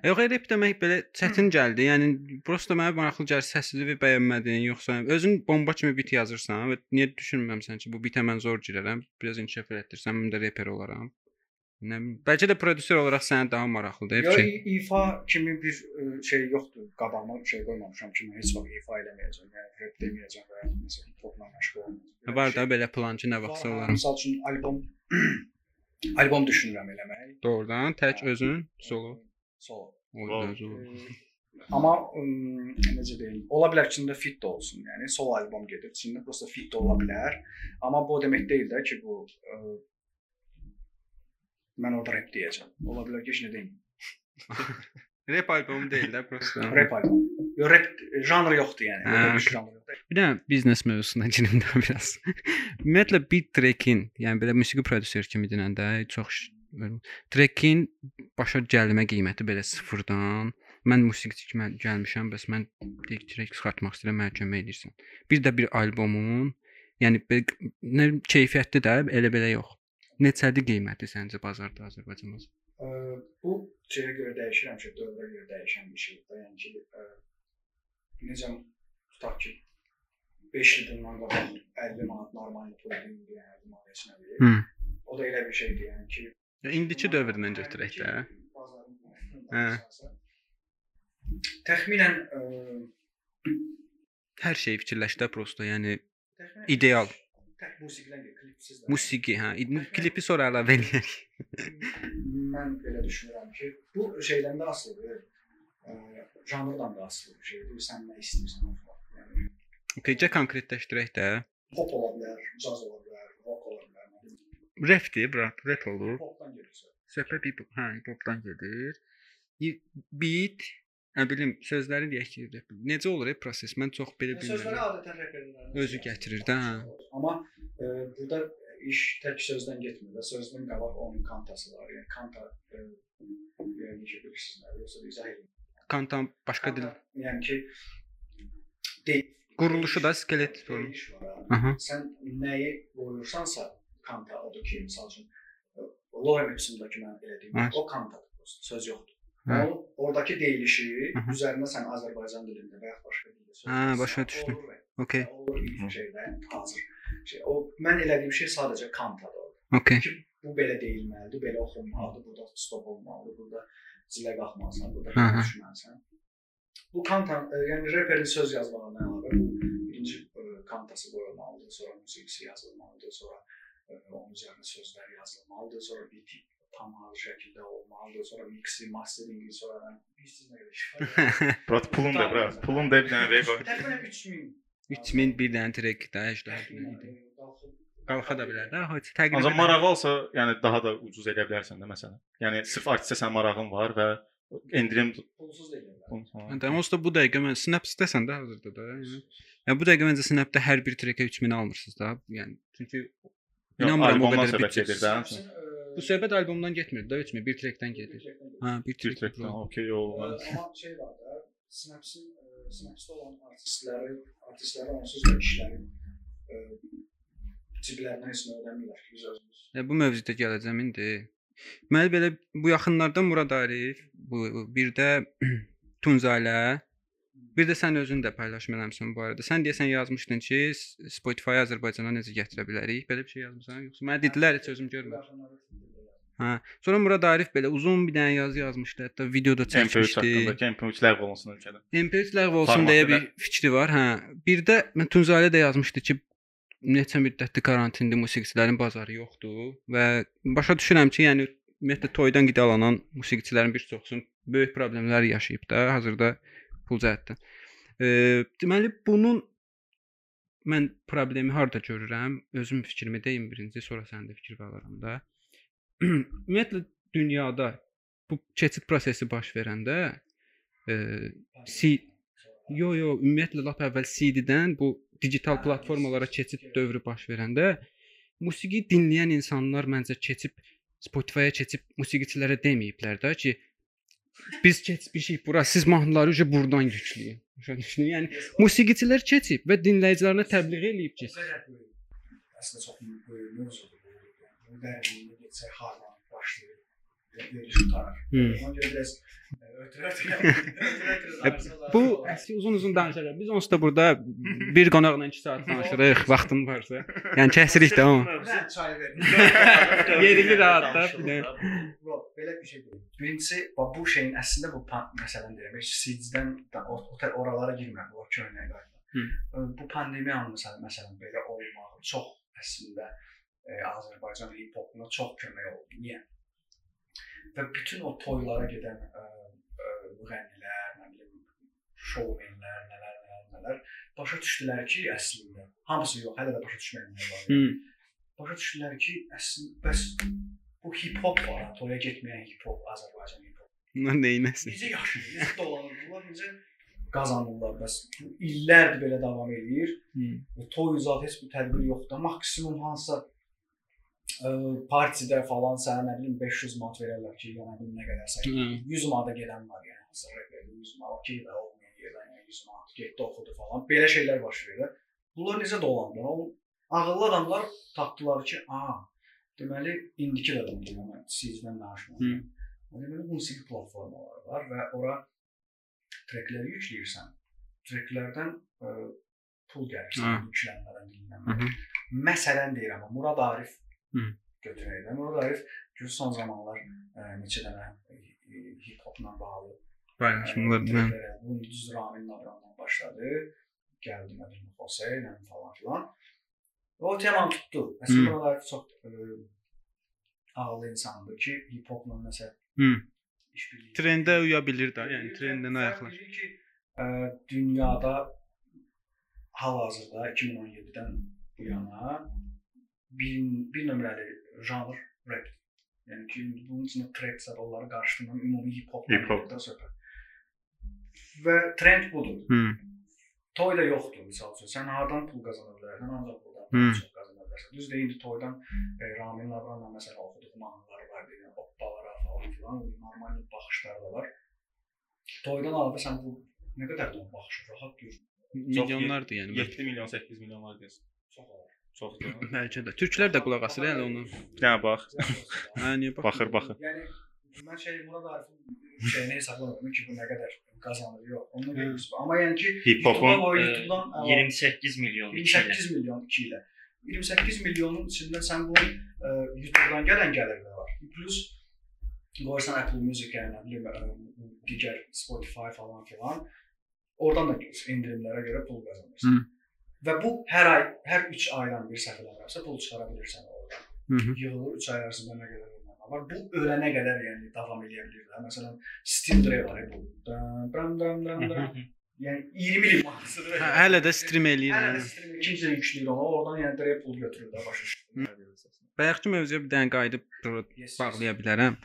Yox, rep demək belə çətin gəldi. Yəni prosta mənə maraqlı gəlir səsini bəyənmədin, yoxsa özün bomba kimi bit yazırsan və niyə düşünməmisən ki, bu bitə mən zor girərəm, biraz inkişaf elətdirsəm, mən də reper olaram. Nə bəlkə də prodüser olaraq sənə daha maraqlıdır. Yo, Hep şey. ifa kimi bir şey yoxdur. Qabağıma şey qoymamışam ki, mən heç vaxt ifa eləməyəcəm. Yəni rep deməyəcəm və məsələn hip-hopla məşğul olmayacağam. Var da belə plan ki, nə vaxtsa Var, olar. Məsəl üçün albom [clears throat] albom düşünürəm eləmək. Doğrudan tək özün solo. Solo. Solo. Amma ım, necə deyim, ola bilər ki, içində fit də olsun. Yəni solo albom gedir, içində prosta fit də ola bilər. Amma bu o demək deyil də ki, bu ə, mən orada rap deyəcəm. Ola bilər ki, heç nə deyim. Rep albomu deyil də prosta. Rap albom. Yo rap janrı yoxdur yəni. Hə, bir janr yoxdur. Bir [laughs] də biznes mövzusuna girim də biraz. Ümumiyyətlə beat tracking, yəni belə musiqi prodüser kimi deyəndə çox ş- tracking başa gəlmə qiyməti belə sıfırdan. Mən musiqiçi kimi gəlmişəm, bəs mən bir track çıxartmaq istəyirəm, mənə kömək edirsən. Bir də bir albomun, yəni belə keyfiyyətli də elə belə yox. Neçədir qiyməti səncə bazarda Azərbaycanda? Bu şeyə görə dəyişir, həmişə dövrə görə dəyişən bir şeydir. Yəni ki, ə, necə tutaq ki 5 il bundan qabaq 50 manat normal pul idi, yəni maliyyəsinə verir. Hı. O da elə bir şeydir, yəni ki İndiki dövrdən götürək də. Hə. təxminən ə, Hər şeyi fikirləş də prosta, yəni ideal. Tək musiqidən gəlir, klipsiz də. Musiqi, hə, klipi sonra əlavə eləyək. mən belə düşünürəm ki, bu şeydən də asılıdır. Ə, janrdan da asılı bir şeydir. Sən nə istəyirsən o falan. Yəni Okeycə konkretləşdirək də. pop ola bilər, caz ola bilər, rock ola bilər. Rapdir, brat, rap olur. Popdan gedirsə. Söhbət hip hə, hip-hopdan gedir. Beat, nə bilim, sözləri deyək ki, rap. Necə olur e proses? Mən çox belə Sözləri bilmirəm. adətən reperlərin Özü gətirir də, hə. Amma e, burada iş tək sözdən getmir və sözdən qabaq onun kantası var. Yəni kanta e, yəni necə bilirsiniz, nə, yoxsa izah edin. Kantan başqa dil Kanta, yəni ki de, quruluşu da skelet formu. deyiş var. ha. Aha. Sən nəyi qoyursansa kanta odur ki, məsəl üçün e, Lorem Ipsum'dakı mən elə deyim, Hə. o kantadır, prosta, söz yoxdur. Hə. O oradakı deyilişi Hı hı. üzərində sən Azərbaycan dilində və ya başqa dildə söz Hə, yazsan, başa düşdüm. olur və Okay, olur ilk şeydə hazır. Şey, o mən elədiyim şey sadəcə kantadır. okay. ki bu belə deyilməlidir, belə oxunmalıdır, burada stop olmalıdır, burada zilə qalxmalısan, burada düşməlisən. Bu kanta, e, yəni reperin söz yazmağına əlavə bu birinci e, kantası qoyulmalıdır, sonra musiqisi yazılmalıdır, sonra e, onun üzərinə sözlər yazılmalıdır, sonra bir tip tam hazır şəkildə olmalıdır, sonra mixi, masteringi, sonra bilirsiniz nə qədər iş var. [laughs] Brat pulun da, brat. Pulun da bir dənə rey qoy. Təxminən 3000 3000 bir dənə track də 80 təxminən, idi. e, qalxıb Qalxa da bilər də, heç Ancaq təqribən. marağı olsa, yəni daha da ucuz edə bilərsən də məsələn. Yəni sırf artistə sən marağın var və endirim pulsuz da. Hə, də onsuz da bu dəqiqə mən Snapchat-dəsən də hazırda da. Yəni, bu dəqiqə məncə Snapdə hər bir trackə 3000 almırsınız da. Yəni çünki inanmıram o qədər gedir də. E, Bu söhbət albomdan getmir də 3000, bir trackdən gedir. Hə, bir pro. okey Ə, olmaz. Amma şey var da, Snapsin, Snapsdə olan artistləri, artistlərə onsuz da işləri ə, ciblərinə heç nə ödəmirlər ki, biz özümüz. Ya bu mövzuda gələcəm indi. Deməli belə bu yaxınlarda Murad Arif, bu bir də Tunzalə, bir də sən özün də paylaşmısan bu arada. Sən deyəsən yazmışdın ki, Spotify Azərbaycana necə gətirə bilərik? Belə bir şey yazmısan? Yoxsa mənə dedilər heç özüm görmədim. Hə. Sonra Murad Arif belə uzun bir dənə yazı yazmışdı, hətta videoda MP3 çəkmişdi. haqqında, MP3 ləğv olunsun ölkədə. MP3 ləğv olsun deyə da. bir fikri var. Hə. Bir də mən Tunzalə də yazmışdı ki, neçə müddətdir karantindir, musiqiçilərin bazarı yoxdur və başa düşürəm ki, yəni ümumiyyətlə toydan qidalanan musiqiçilərin bir çoxusun böyük problemlər yaşayıb da hazırda pul cəhətdən. E, deməli bunun mən problemi harda görürəm? Özüm fikrimi deyim birinci, sonra sənin də fikir alaram da. [clears throat] Ümumiyyətlə dünyada bu keçid prosesi baş verəndə e, C Yo yo, ümumiyyətlə lap əvvəl CD-dən bu digital platformalara keçid dövrü baş verəndə musiqi dinləyən insanlar məncə keçib Spotify-a keçib musiqiçilərə deməyiblər də ki biz keçmişik bura, siz mahnıları uje burdan yükləyin. Düşdün? Yəni musiqiçilər keçib və dinləyicilərinə təbliğ eləyib ki, Əslində çox böyük mövzudur. Yəni, Bu dərinliyinə getsək hardan başlayır. Bu əski uzun-uzun danışacağıq. Biz onsuz da burada bir qonaqla 2 saat danışırıq, vaxtım varsa. Yəni kəsirik də onu. çay verin. Yerimi rahat da belə bir şey deyil. Birincisi, bax bu şeyin əslində bu pan- məsələn deyirəm, heç CD-dən da o, o tər oralara girmirəm, o köhnəyə qayıtma. Hı. Ə, Bu pandemiyanın məsələn, məsələn belə olmağı çox əslində e, Azərbaycan hip-hopuna çox kömək oldu. Niyə? Və bütün o toylara gedən ə, ə, müğənnilər, nə bilim, şoumenlər, nələr, nələr, nələr başa düşdülər ki, əslində hamısı yox, hələ də başa düşməyənlər var. Hı. Başa düşdülər ki, əslində bəs bu hip-hop var, toya getməyən hip-hop, Azərbaycan hip-hop. Bunlar nəyinəsin? Necə yaşayır, necə dolanırlar, necə qazanırlar bəs illərdir belə davam edir. Və toy zat heç bir tədbir yoxdur. Maksimum hansısa partidə falan sənə nə bilim 500 manat verərlər ki, yəni nə bilim nə qədərsə. 100 manata gedən var yəni. Reper 100 manat ki, və olmayan yerdən yəni 100 manat getdi oxudu falan. Belə şeylər baş verir. Bunlar necə dolandılar? O ağıllı adamlar tapdılar ki, a, deməli indiki də dolanır. Amma sizdən danışmıram. Deməli musiqi platformaları var və ora trekləri yükləyirsən. Treklərdən pul gəlir Hə. yüklənmədən, dinlənmədən. Məsələn deyirəm, Murad Arif Murad Arif ki son zamanlar ə, neçə dənə e, hip hopla bağlı paylaşımlar. Mən Bu düz Ramin Nabrandan başladı. Gəldi Mədim Hüseyn falan filan. O temanı tutdu. Məsələn, Hmm. buralar çox e, ağıllı insandır ki, hip hopla məsəl Hmm. işbirliyi. trendə uya bilir də, yəni trenddən edir ki, ə, dünyada hal-hazırda 2017-dən bu yana bir, bir nömrəli janr rap. Yəni ki, bunun içində trap onları qarışdırmam, ümumi hip hop Hip hop. da söhbət. Və trend budur. Hmm. Toyda yoxdur misal üçün. Sən hardan pul qazana bilərsən? Ancaq buradan Hmm. çox qazana bilərsən. Düzdür, indi toydan e, Ramin Labranla məsələn oxuduğum mahnıları var, deyirəm, oppalara falan filan, normal baxışlar da var. Toydan əlavə sən bu nə qədər də baxış rahat deyir. Milyonlardır yəni. 7 milyon, 8 milyon var deyəsən. Çox olur. Çoxdur. [laughs] Bəlkə də. Türklər də qulaq asır yəni ona. Hə, bax. [laughs] Hə, niyə bax? Baxır, baxır. Yəni mən şey Murad Arifin şeyini hesablamıram ki, bu nə qədər qazanır, yox. Onu bilmirəm. Amma yəni ki, Hip hopun YouTube'a o e, YouTube-dan əlavə- 28 milyon 2 ilə. 28 milyon 2 ilə. 28 milyonun içində sən bunun ə, YouTube-dan gələn gəlirlər var. Plus qoysan Apple Music-ə, nə bilim, digər Spotify falan filan. Oradan da endirimlərə görə pul qazanırsan. Və bu hər ay, hər 3 aydan bir səhv eləmirəmsə pul çıxara bilirsən oradan. Yığılır 3 ay ərzində nə qədər ödəmə var. Bu ölənə qədər yəni davam edə bilər. Məsələn, Steel Dre var bu. Dam dam dam dam. Yəni 20 il mahnısıdır. Hə, hələ də stream eləyir. Hələ hə. də stream ikinci də yükləyir ona. Oradan yəni direkt pul götürür də başa düşdün. Bayaqki mövzuya bir dənə qayıdıb bağlaya bilərəm.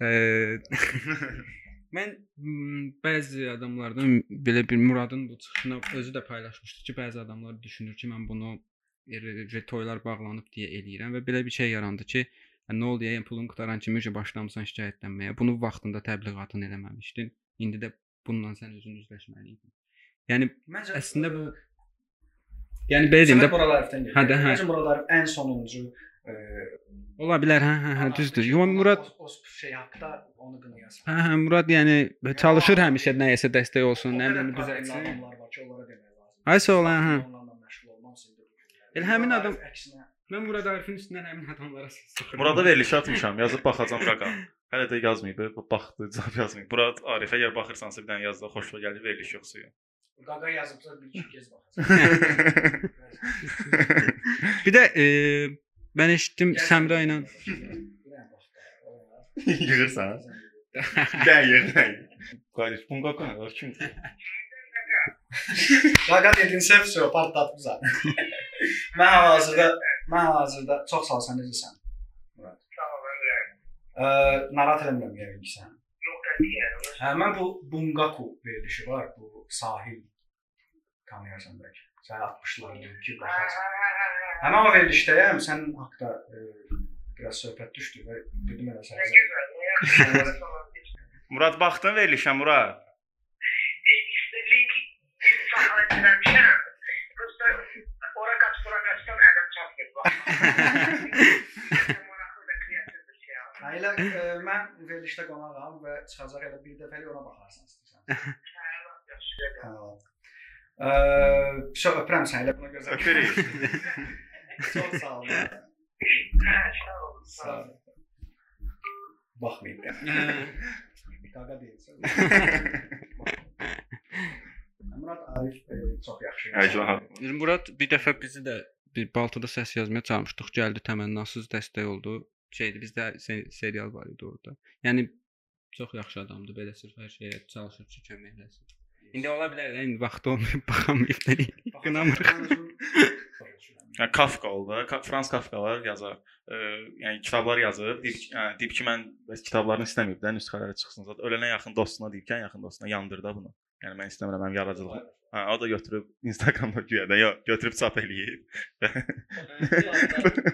[laughs] Mən mm, bəzi adamlardan belə bir Muradın bu çıxışını özü də paylaşmışdı ki, bəzi adamlar düşünür ki, mən bunu toylar bağlanıb deyə eləyirəm və belə bir şey yarandı ki, nə oldu yəni pulun qutaran kimi ki, başlamısan şikayətlənməyə. Bunu vaxtında təbliğatını eləməmişdin. İndi də bununla sən özün üzləşməliydin. Yəni Məncə əslində bu yəni belə deyim də Murad Arifdən gəlir. Hə hə. Məncə Murad Arif ən sonuncu e, ola bilər. Hə, hə, hə, düzdür. Yox Murad o, o şey haqqında onu qınayasın. Hə, hə, Murad yəni çalışır həmişə nəyəsə dəstək olsun, nə bilim düzəltsin. adamlar var ki, onlara demək lazım. Ay sağ ol, hə. Onlarla məşğul olmamısın indi bu günlərdə. Elə həmin adam- əksinə Mən Murad Arifin üstündən həmin adamlara sıxıram. Murada veriliş atmışam, yazıb baxacam rəqəm. Hələ də yazmayıb, baxdı, cavab yazmayıb. Murad Arif, əgər baxırsansa bir dənə yazda xoşuna gəlir, veriliş yoxsa yox. Qaqa yazıbsa bir iki kez [laughs] baxacaq. Bir də e, mən eşitdim Səmra ilə Yığırsan? Dən yığır. Qardaş, bunu qaqa kim? Qaqa dedinsə vəsə partlatmısan. mən hal-hazırda mən hal-hazırda çox sağ ol sən necəsən? Sağ ol, Ömrə. Ə, narahat eləmirəm yəqin ki sən. Hə, mən bu Bungaku verilişi var, bu sahil tanıyırsan bəlkə. Sən 60-ların ki Hə, baxarsan. Hə, hə, hə, hə. Həmin o verilişdəyəm, sənin haqqında e, biraz söhbət düşdü və dedim elə Nə sənə. Murad baxdın verilişə Murad. Linki saxlaya bilməmişəm. Prosta ora qaç, bura qaçdan əlim çatmır. Elə mən verilişdə qonağam və çıxacaq elə bir dəfəlik [laughs] ona baxarsan istəsən. Hə, yaxşı. Hə. Ə, şo öpürəm səni elə buna gözəl. Öpürük. Çox sağ ol. Hə, sağ ol. Sağ ol. Baxmayın. Hə. Qaqa deyilsən. Murad Arif çox yaxşı. Əclaha. Murad bir dəfə bizi də bir baltada səs yazmaya çalışmışdıq. Gəldi təmənnasız dəstək oldu. Şeydi bizdə se serial var idi orada. Yəni çox yaxşı adamdır. Belə sırf hər şeyə çalışır ki, kömək eləsin. İndi ola bilər də indi vaxtı olmayıb baxamayıb da. [laughs] Qınamırıq. [laughs] Yəni Kafka oldu. Ka Frans Kafkalar yazar. E, yəni kitablar yazıb, deyib, ki- yəni, deyib ki, mən bəs kitablarını istəməyib də nüsxələri çıxsın. Zaten ölənə yaxın dostuna deyib ki, ən yaxın dostuna yandır da bunu. Yəni mən istəmirəm mənim yaradıcılığım. Hə, o da götürüb Instagramda güya da yox, götürüb çap eləyib.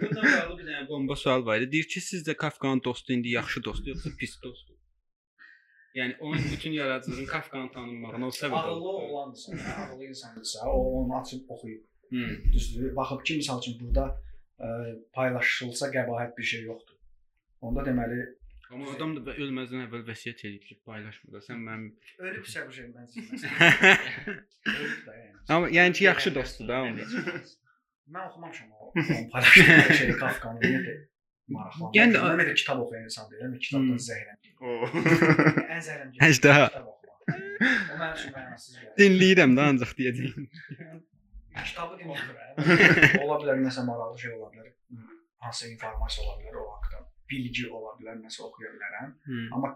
Bundan bağlı bir dənə bomba sual var idi. Deyir ki, sizcə Kafkanın dostu indi yaxşı dostdur yoxsa pis dostdur? Yəni onun bütün yaradıcılığın Kafkanı tanınmağına o səbəb Ağıllı oğlandırsa, ağıllı insandırsa, o onu açıb oxuyub. Hmm. Düzdür. Baxıb ki, məsəl üçün burada ə, paylaşılsa qəbahət bir şey yoxdur. Onda deməli Amma adam da ölməzdən əvvəl vəsiyyət edib ki, paylaşma da. Sən mənim ölübsə bu şey mən [laughs] sizə. Ölüb də yəni. Amma yəni ki, yaxşı dostdur da onda. Mən oxumamışam o [laughs] onun paylaşdığı şey Kafkanın nədir? Maraqlı. Yəni mən də kitab oxuyan insan deyiləm, kitabdan zəhləm. O. [laughs] Ən zəhləm. Oxumaq. O mənim üçün mənasız. Dinləyirəm də ancaq deyəcəyim. Kitabı dinləyirəm. ola bilər nəsə maraqlı şey ola bilər. Hansı informasiya ola bilər o haqqda. Bilgi ola bilər, nəsə oxuya bilərəm. Amma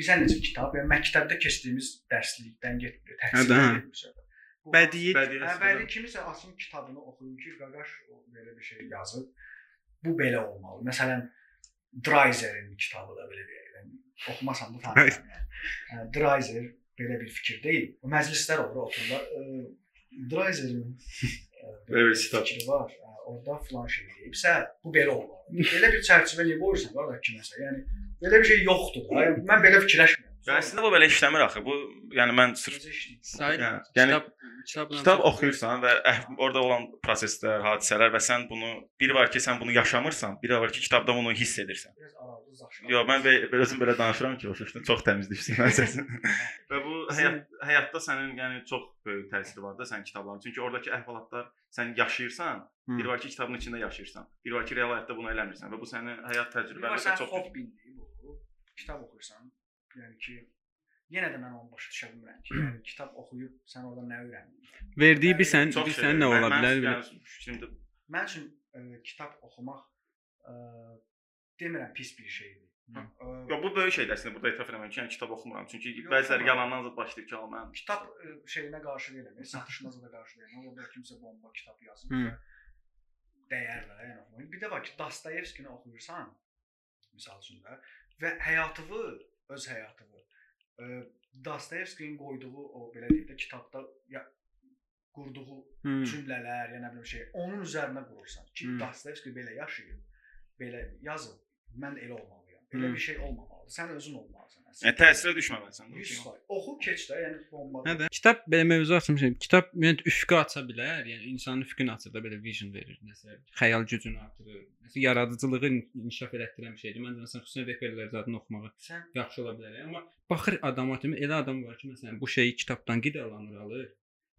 bizə necə kitab, yəni məktəbdə keçdiyimiz dərslikdən getmir, Hə, təhsil də, hə. etmir. Bu- Bədii Bədii kimisə açın kitabını oxuyun ki, qaqaş o belə bir şey yazıb. Bu belə olmalı. Məsələn, Dreiser'in kitabı da belə deyək. Yəni, oxumasan da tanıyırsan. Yəni. Hə, Dreiser belə bir fikir deyil. O məclislər olur, otururlar. Ə, Belə sitat. var. Orada filan şey deyibsə, bu belə olmalı. Belə bir çərçivəyə qoyursan, qardaş kiməsə. Yəni belə bir şey yoxdur da. Yəni, mən belə fikirləşmirəm. Və əslində bu belə işləmir axı. Bu yəni mən sırf? Sayt Yəni- kitab kitabla kitab oxuyursan və əh, orada olan proseslər, hadisələr və sən bunu biri var ki, sən bunu yaşamırsan, biri var ki, kitabda bunu hiss edirsən. Yox, mən be- belə özüm belə danışıram ki, şəkildə çox təmizləşsin mən səsin. və bu həyat həyatda sənin yəni çox böyük təsiri var da sənin kitabların. Çünki oradakı əhvalatlar sən yaşayırsan, Hı. biri var ki, kitabın içində yaşayırsan. Biri var ki, real həyatda bunu eləmirsən və bu sənin həyat Bir sən çox hobbindir bu. Kitab oxuyursan, yəni ki, yenə də mən onu başa düşə bilmirəm [clears throat] ki, yəni kitab oxuyub sən orada nə öyrəndin? verdiyi bir sən, çox bir şey. sən nə Mən- ola mən bilər? yəni belə. fikrimdə Mən üçün ə, kitab oxumaq ə, demirəm pis bir şeydir. Hı. Ə, Yox, bu böyük şeydir əslində burada etiraf eləmək ki, yəni kitab oxumuram. Çünki Yox, bəziləri yalandan zad başlayır ki, mən kitab ə, şeyinə qarşı deyiləm, satışına da qarşı deyiləm. Orada kimsə bomba kitab və dəyərli, yəni oxumaq. Bir də var ki, Dostoyevskini oxuyursan, misal üçün də və həyatını, öz həyatını ə, Dostoyevskinin qoyduğu o belə deyək də kitabda ya qurduğu Hı. cümlələr, ya nə bilim şey, onun üzərinə qurursan ki, Hmm. Dostoyevski belə yaşayıb, belə yazıb, mən elə olmalıyam. Belə Hmm. bir şey olmamalıdır. Sən özün olmalısan. Yəni təsirə düşməməlisən. 100%. Oxu keç də, yəni bomba. Hə də. Kitab belə mövzu açmışam. Kitab ümumiyyətlə üfüqü aça bilər. Yəni insanın üfüqünü açır da belə vision verir nəsə. Xəyal gücünü artırır. Nəsə yaradıcılığı inkişaf elətdirən bir şeydir. Məncə məsələn xüsusən reperlər zadını oxumağı Sən yaxşı ola bilər. Amma baxır adama kimi elə adam var ki, məsələn bu şeyi kitabdan qidalanır alır.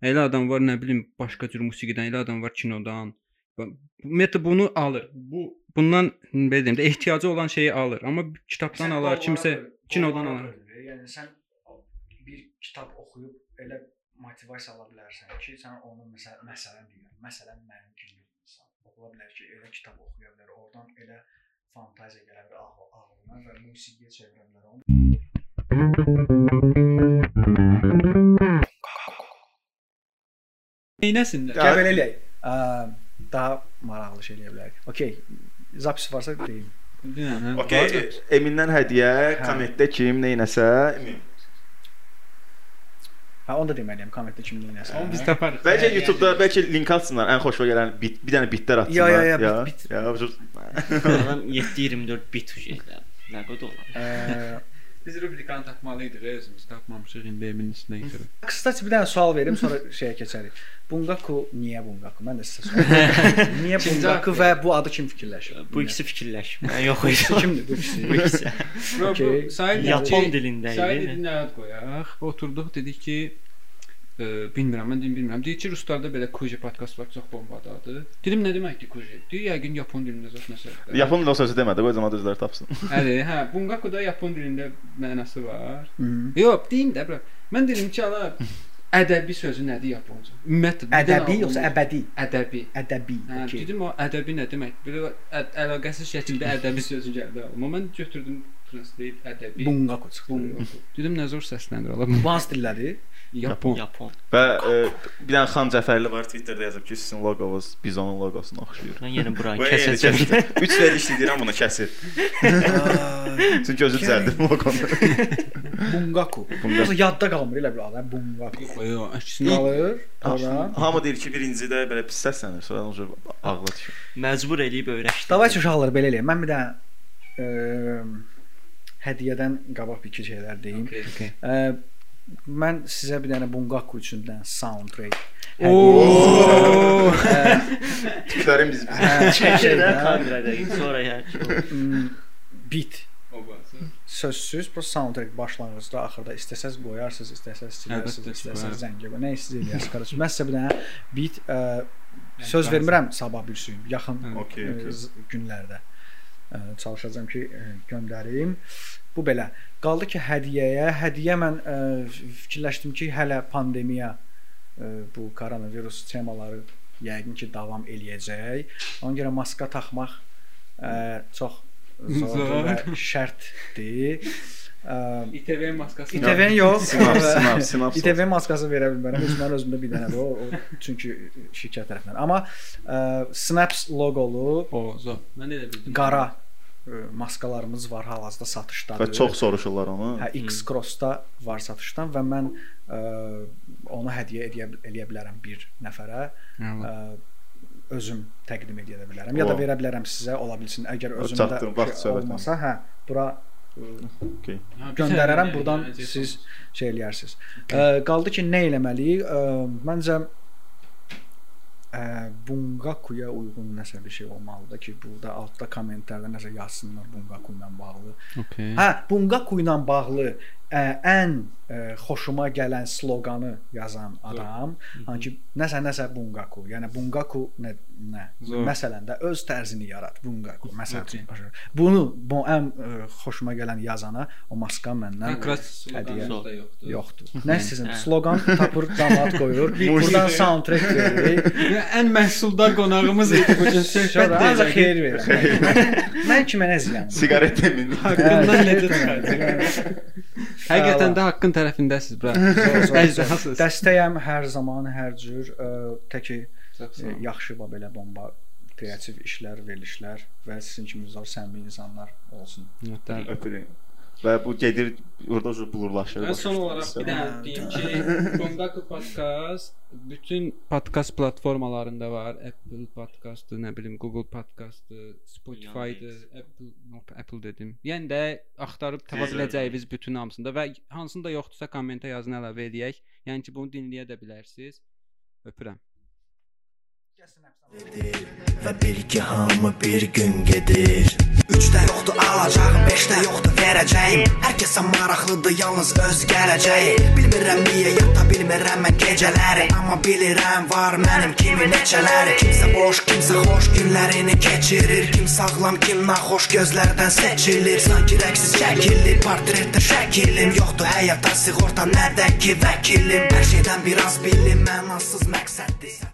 Elə adam var, nə bilim, başqa cür musiqidən, elə adam var kinodan. Ümumiyyətlə bunu alır. Bu bundan belə deyim də ehtiyacı olan şeyi alır. Amma kitabdan sən alar, kimsə böl- kinodan alar. bölünür. Yəni sən bir kitab oxuyub elə motivasiya ala bilərsən ki, sən onun məsəl məsələn deyirəm. Məsələn mənim kimi bir insan ola bilər ki, elə kitab oxuya bilər, oradan elə fantaziya gələ bilər ağlı, ağlına və musiqiyə çevirə bilər onu. Neynəsinlər? Gəl belə eləyək. Ə, Daha maraqlı şey eləyə bilərik. Okay. Zapis varsa deyim. Okay, Emin'dən hədiyyə, Hə. kommentdə kim neynəsə, Emin. Hə, onu da deməliyəm, kommentdə kim dinləsə. Onu biz taparıq. Bəlkə YouTube-da bəlkə link atsınlar. Ən xoşuma gələn bit, bir dənə bitlər atsınlar. Ya, ya, ya, bit, bit. Ya, bu cür- Adam 7-24 bit şeylər. Nə qədər olar? Biz rubrikanı tapmalıydıq, özümüz tapmamışıq indi Eminin üstünə gətirib. Kısaca bir dənə sual verim, sonra şeyə keçərik. Bungaku niyə Bungaku? Mən də sizə [laughs] sual. niyə Bungaku və bu adı kim fikirləşir? Bu ikisi fikirləşmə. Mən yox idi. kimdir bu ikisi? Bu ikisi. Okey. Sayın Yapon dilində Sayın idi. dilində ad qoyaq. Oturduq dedik ki, bilmirəm, mən dedim bilmirəm. Deyir ki, ruslarda belə kuji podkast var, çox bombadadır. Dedim nə deməkdir kuji? Deyir yəqin yapon dilində zət nəsə. Yapon dili o sözü demədi, qoy zaman özləri tapsın. [laughs] Həli, hə, bungaku da yapon dilində mənası var. Yox, deyim də, bura. Mən dedim ki, ala ədəbi sözü nədir yaponca? Ümumiyyətlə Ədəbi yoxsa əbədi? ədəbi. Ədəbi. Hə, okey. dedim o ədəbi nə demək? Belə əlaqəsiz şəkildə ədəbi sözü gəldi ağlıma. Mən götürdüm translate ədəbi. Bungaku çıxdı. Bungaku. Dedim nə zor səsləndir ala. Bu hansı dillədir? Yapon. Yapon. Və e, bir dənə Xan Cəfərli var Twitterdə yazıb ki, sizin loqonuz Bizonun loqosuna oxşayır. Mən yenə bura Bu kəsəcəm. kəsir. 3 verilişli deyirəm bunu kəsir. Çünki özü düzəldir loqonu. Bungaku. Yoxsa yadda qalmır elə bir adı. Bungaku. Yox, əksinə. Oradan. Hamı deyir ki, birincidə belə pis səslənir, sonra o ağla düşür. Məcbur eləyib öyrəşdim. Davay uşaqlar belə eləyək. Mən bir dənə ə, hədiyyədən qabaq bir iki şeylər deyim. Okay, mən sizə bir dənə Bungaku üçün də soundtrack. Tüklərim [laughs] biz. Hə, Çəkirdən çəkirdən. kamerada sonra şey. Hmm. Obası. Sözsüz bu soundtrack başlanğıcda axırda istəsəz qoyarsınız, istəsəz silərsiniz, istəsəz zəngə qoy. Nə istəyirsiniz eləyərsiniz qardaş. Mən sizə bir dənə beat ə, söz vermirəm sabah bir gün, yaxın Hə, okey, ə, okey. z- günlərdə ə, çalışacağam ki, ə, göndərim. Bu belə. Qaldı ki, hədiyyəyə. Hədiyyə mən ə, fikirləşdim ki, hələ pandemiya ə, bu koronavirus temaları yəqin ki, davam eləyəcək. Ona görə maska taxmaq ə, çox zor və şərtdir. İTV maskası. İTV-nin yox. [laughs] Sinap, sinap, sinap. İTV maskası verə bilmərəm. Heç mənim özümdə bir dənədir o, o çünki şirkət tərəfindən. Amma ə, Snaps loqolu O, zor. Mən də elə bildim. qara maskalarımız var hal-hazırda satışdadır. Və çox soruşurlar onu. Hə, X Cross-da var satışdan və mən ə, onu hədiyyə edə, eləyə bilərəm bir nəfərə. Ə, özüm təqdim edə bilərəm ya da O. verə bilərəm sizə, ola bilsin. Əgər O özümdə şey olmasa, hə, bura Okay. göndərərəm, burdan siz şey eləyərsiniz. Ə, qaldı ki, nə eləməliyik? Məncə ə, Bungakuya uyğun nəsə bir şey olmalıdır ki, burada altda kommentlərdə nəsə yazsınlar Bungaku ilə bağlı. Okay. Hə, Bungaku ilə bağlı ə, ən ə, xoşuma gələn sloqanı yazan adam, hanki nəsə nəsə Bungaku, yəni Bungaku nə nə? Zor. Məsələn də öz tərzini yarat Bungaku. Məsələn. Bunu bu ən ə, xoşuma gələn yazana o maska məndən hədiyyə Hədiyyə yoxdur. yoxdur. Nə sizin Hə. sloqan tapır, damat qoyur. [laughs] Buradan soundtrack veririk. [laughs] Ən məhsuldar qonağımız [laughs] idi bu gün söhbət ancaq xeyir verir. Mən- kimə nə ziyanım? Siqaret emin. Haqqından necə Hə, çıxacaq? Həqiqətən də haqqın tərəfindəsiz bura. Əjdahasız. Dəstəyəm hər zaman, hər cür ə, təki olun. yaxşı və belə bomba kreativ işlər, verilişlər və sizin kimi zor səmimi insanlar olsun. Möhtərəm. Və bu gedir orada ucu blurlaşır. Və son olaraq bir dənə deyim ki, [laughs] Bongaku podcast bütün podcast platformalarında var. Apple podkastı, nə bilim Google podkastı, Spotify-dır, Apple, Apple dedim. Yəni də axtarıb tapa biləcəyiniz bütün hamısında və hansında yoxdursa kommentə yazın əlavə eləyək. Yəni ki, bunu dinləyə də bilərsiniz. Öpürəm. Və bil ki hamı bir gün gedir Üçdə yoxdur alacağım, beşdə yoxdur verəcəyim. Hər kəsə maraqlıdır yalnız öz gələcəyi Bilmirəm niyə yata bilmirəm mən gecələri. Amma bilirəm var mənim kimi neçələri. Kimsə boş, kimsə xoş günlərini keçirir. Kim sağlam, kim naxoş gözlərdən seçilir. Sanki rəqsiz çəkilir, portretdə şəkilim Yoxdur. Həyata sığorta, nədə ki vəkilim? Hər şeydən biraz bilim, mənasız məqsəddir